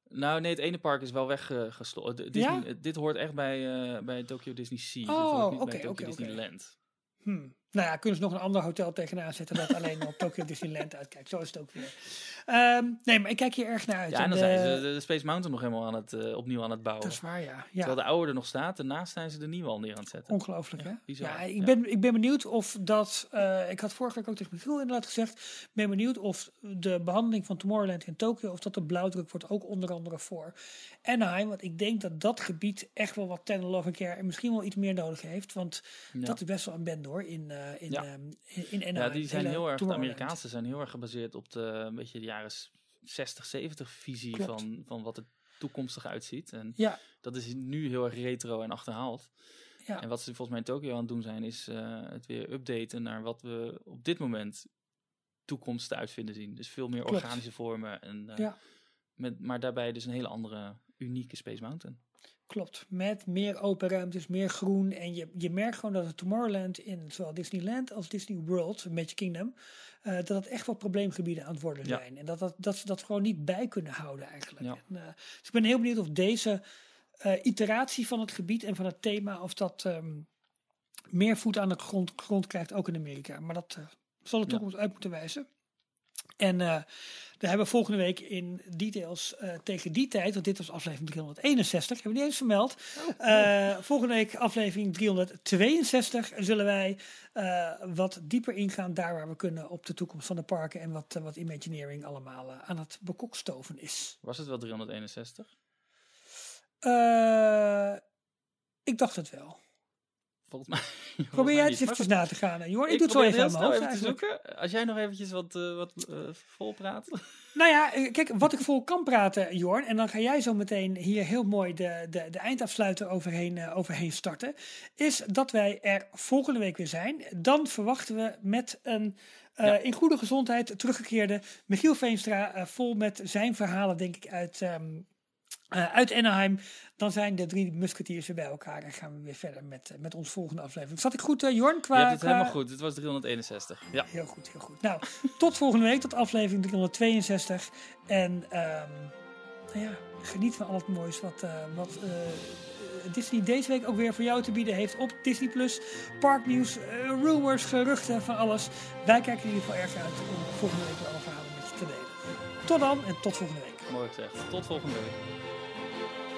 C: Nou nee, het ene park is wel weggesloten.
B: Ja?
C: Dit hoort echt bij, eh, bij Tokyo Disney Sea.
B: Oh, oké, oké.
C: Disneyland.
B: Hmm. Nou ja, kunnen ze nog een ander hotel tegenaan zetten dat alleen op Tokyo Disneyland uitkijkt. Zo is het ook weer. Ehm, nee, maar ik kijk hier erg naar uit.
C: Ja, en dan
B: de-
C: zijn ze de Space Mountain nog helemaal aan het, eh, opnieuw aan het bouwen.
B: Dat is waar, ja.
C: Terwijl de oude er nog staat, daarnaast zijn ze de nieuwe al neer aan het zetten.
B: Ongelooflijk,
C: Ja,
B: hè?
C: bizar,
B: Ja, ik ben, ik ben benieuwd of dat... eh, ik had vorige week ook tegen Michiel inderdaad gezegd... Ik ben benieuwd of de behandeling van Tomorrowland in Tokio... of dat de blauwdruk wordt ook onder andere voor Anaheim. Want ik denk dat dat gebied echt wel wat Ten Love Care... en misschien wel iets meer nodig heeft. Want
C: Ja.
B: dat is best wel een band hoor, in, eh, in,
C: Ja.
B: ehm, in.
C: Ja, die zijn heel erg, de. Amerikaanse zijn heel erg gebaseerd op de, een beetje de jaren 60, 70 visie
B: Klopt.
C: van, van wat er toekomstig uitziet. En
B: Ja,
C: dat is nu heel erg retro en achterhaald.
B: ja.
C: En wat ze volgens mij in Tokio aan het doen zijn, is eh, het weer updaten naar wat we op dit moment toekomst te uitvinden zien. Dus veel meer
B: Klopt.
C: organische vormen. En, eh,
B: Ja.
C: met, maar daarbij dus een hele andere, unieke Space Mountain.
B: Klopt, met meer open ruimtes, meer groen. En je, je merkt gewoon dat het Tomorrowland in zowel Disneyland als Disney World, Magic Kingdom, eh, dat het echt wel probleemgebieden aan het worden
C: Ja.
B: zijn. En dat, dat, dat ze dat gewoon niet bij kunnen houden eigenlijk.
C: Ja.
B: En, eh, dus ik ben heel benieuwd of deze eh, iteratie van het gebied en van het thema, of dat ehm, meer voet aan de grond, grond krijgt, ook in Amerika. Maar dat zal de
C: Ja.
B: toekomst uit moeten wijzen. En eh we hebben volgende week in details eh, tegen die tijd, want dit was aflevering 361, hebben we niet eens vermeld. Eh, volgende week aflevering 362 zullen wij eh, wat dieper ingaan daar waar we kunnen op de toekomst van de parken en wat, wat Imagineering allemaal aan het bekokstoven is.
C: Was het wel 361?
B: Eh, ik dacht het wel.
C: Volgens mij. volgens
B: Probeer jij het eens
C: Maar
B: even na te gaan. Joh, ik,
C: ik
B: doe het zo even
C: heel snel te zoeken. Als jij nog eventjes wat, eh, wat eh, vol praat.
B: Nou ja, eh, kijk, wat ik vol kan praten, Jorn, en dan ga jij zo meteen hier heel mooi de, de, de eindafsluiter overheen, overheen starten, is dat wij er volgende week weer zijn. Dan verwachten we met een
C: Ja.
B: in goede gezondheid teruggekeerde Michiel Veenstra, eh, vol met zijn verhalen, denk ik, uit, ehm, eh, uit Anaheim. Dan zijn de drie musketiers weer bij elkaar en gaan we weer verder met, eh, met onze volgende aflevering. Zat ik goed, eh, Jorn? Qua,
C: Je hebt het
B: qua-
C: helemaal goed. Het was 361. Ja.
B: Heel goed, heel goed. Nou, tot volgende week, tot aflevering 362. En ehm, nou ja, geniet van al het moois wat, wat Disney deze week ook weer voor jou te bieden heeft op Disney+. Plus. Parknieuws, rumors, geruchten, van alles. Wij kijken in ieder geval erg uit om volgende week weer alle verhalen met je te delen. Tot dan en tot volgende week.
C: Mooi gezegd. Tot volgende week.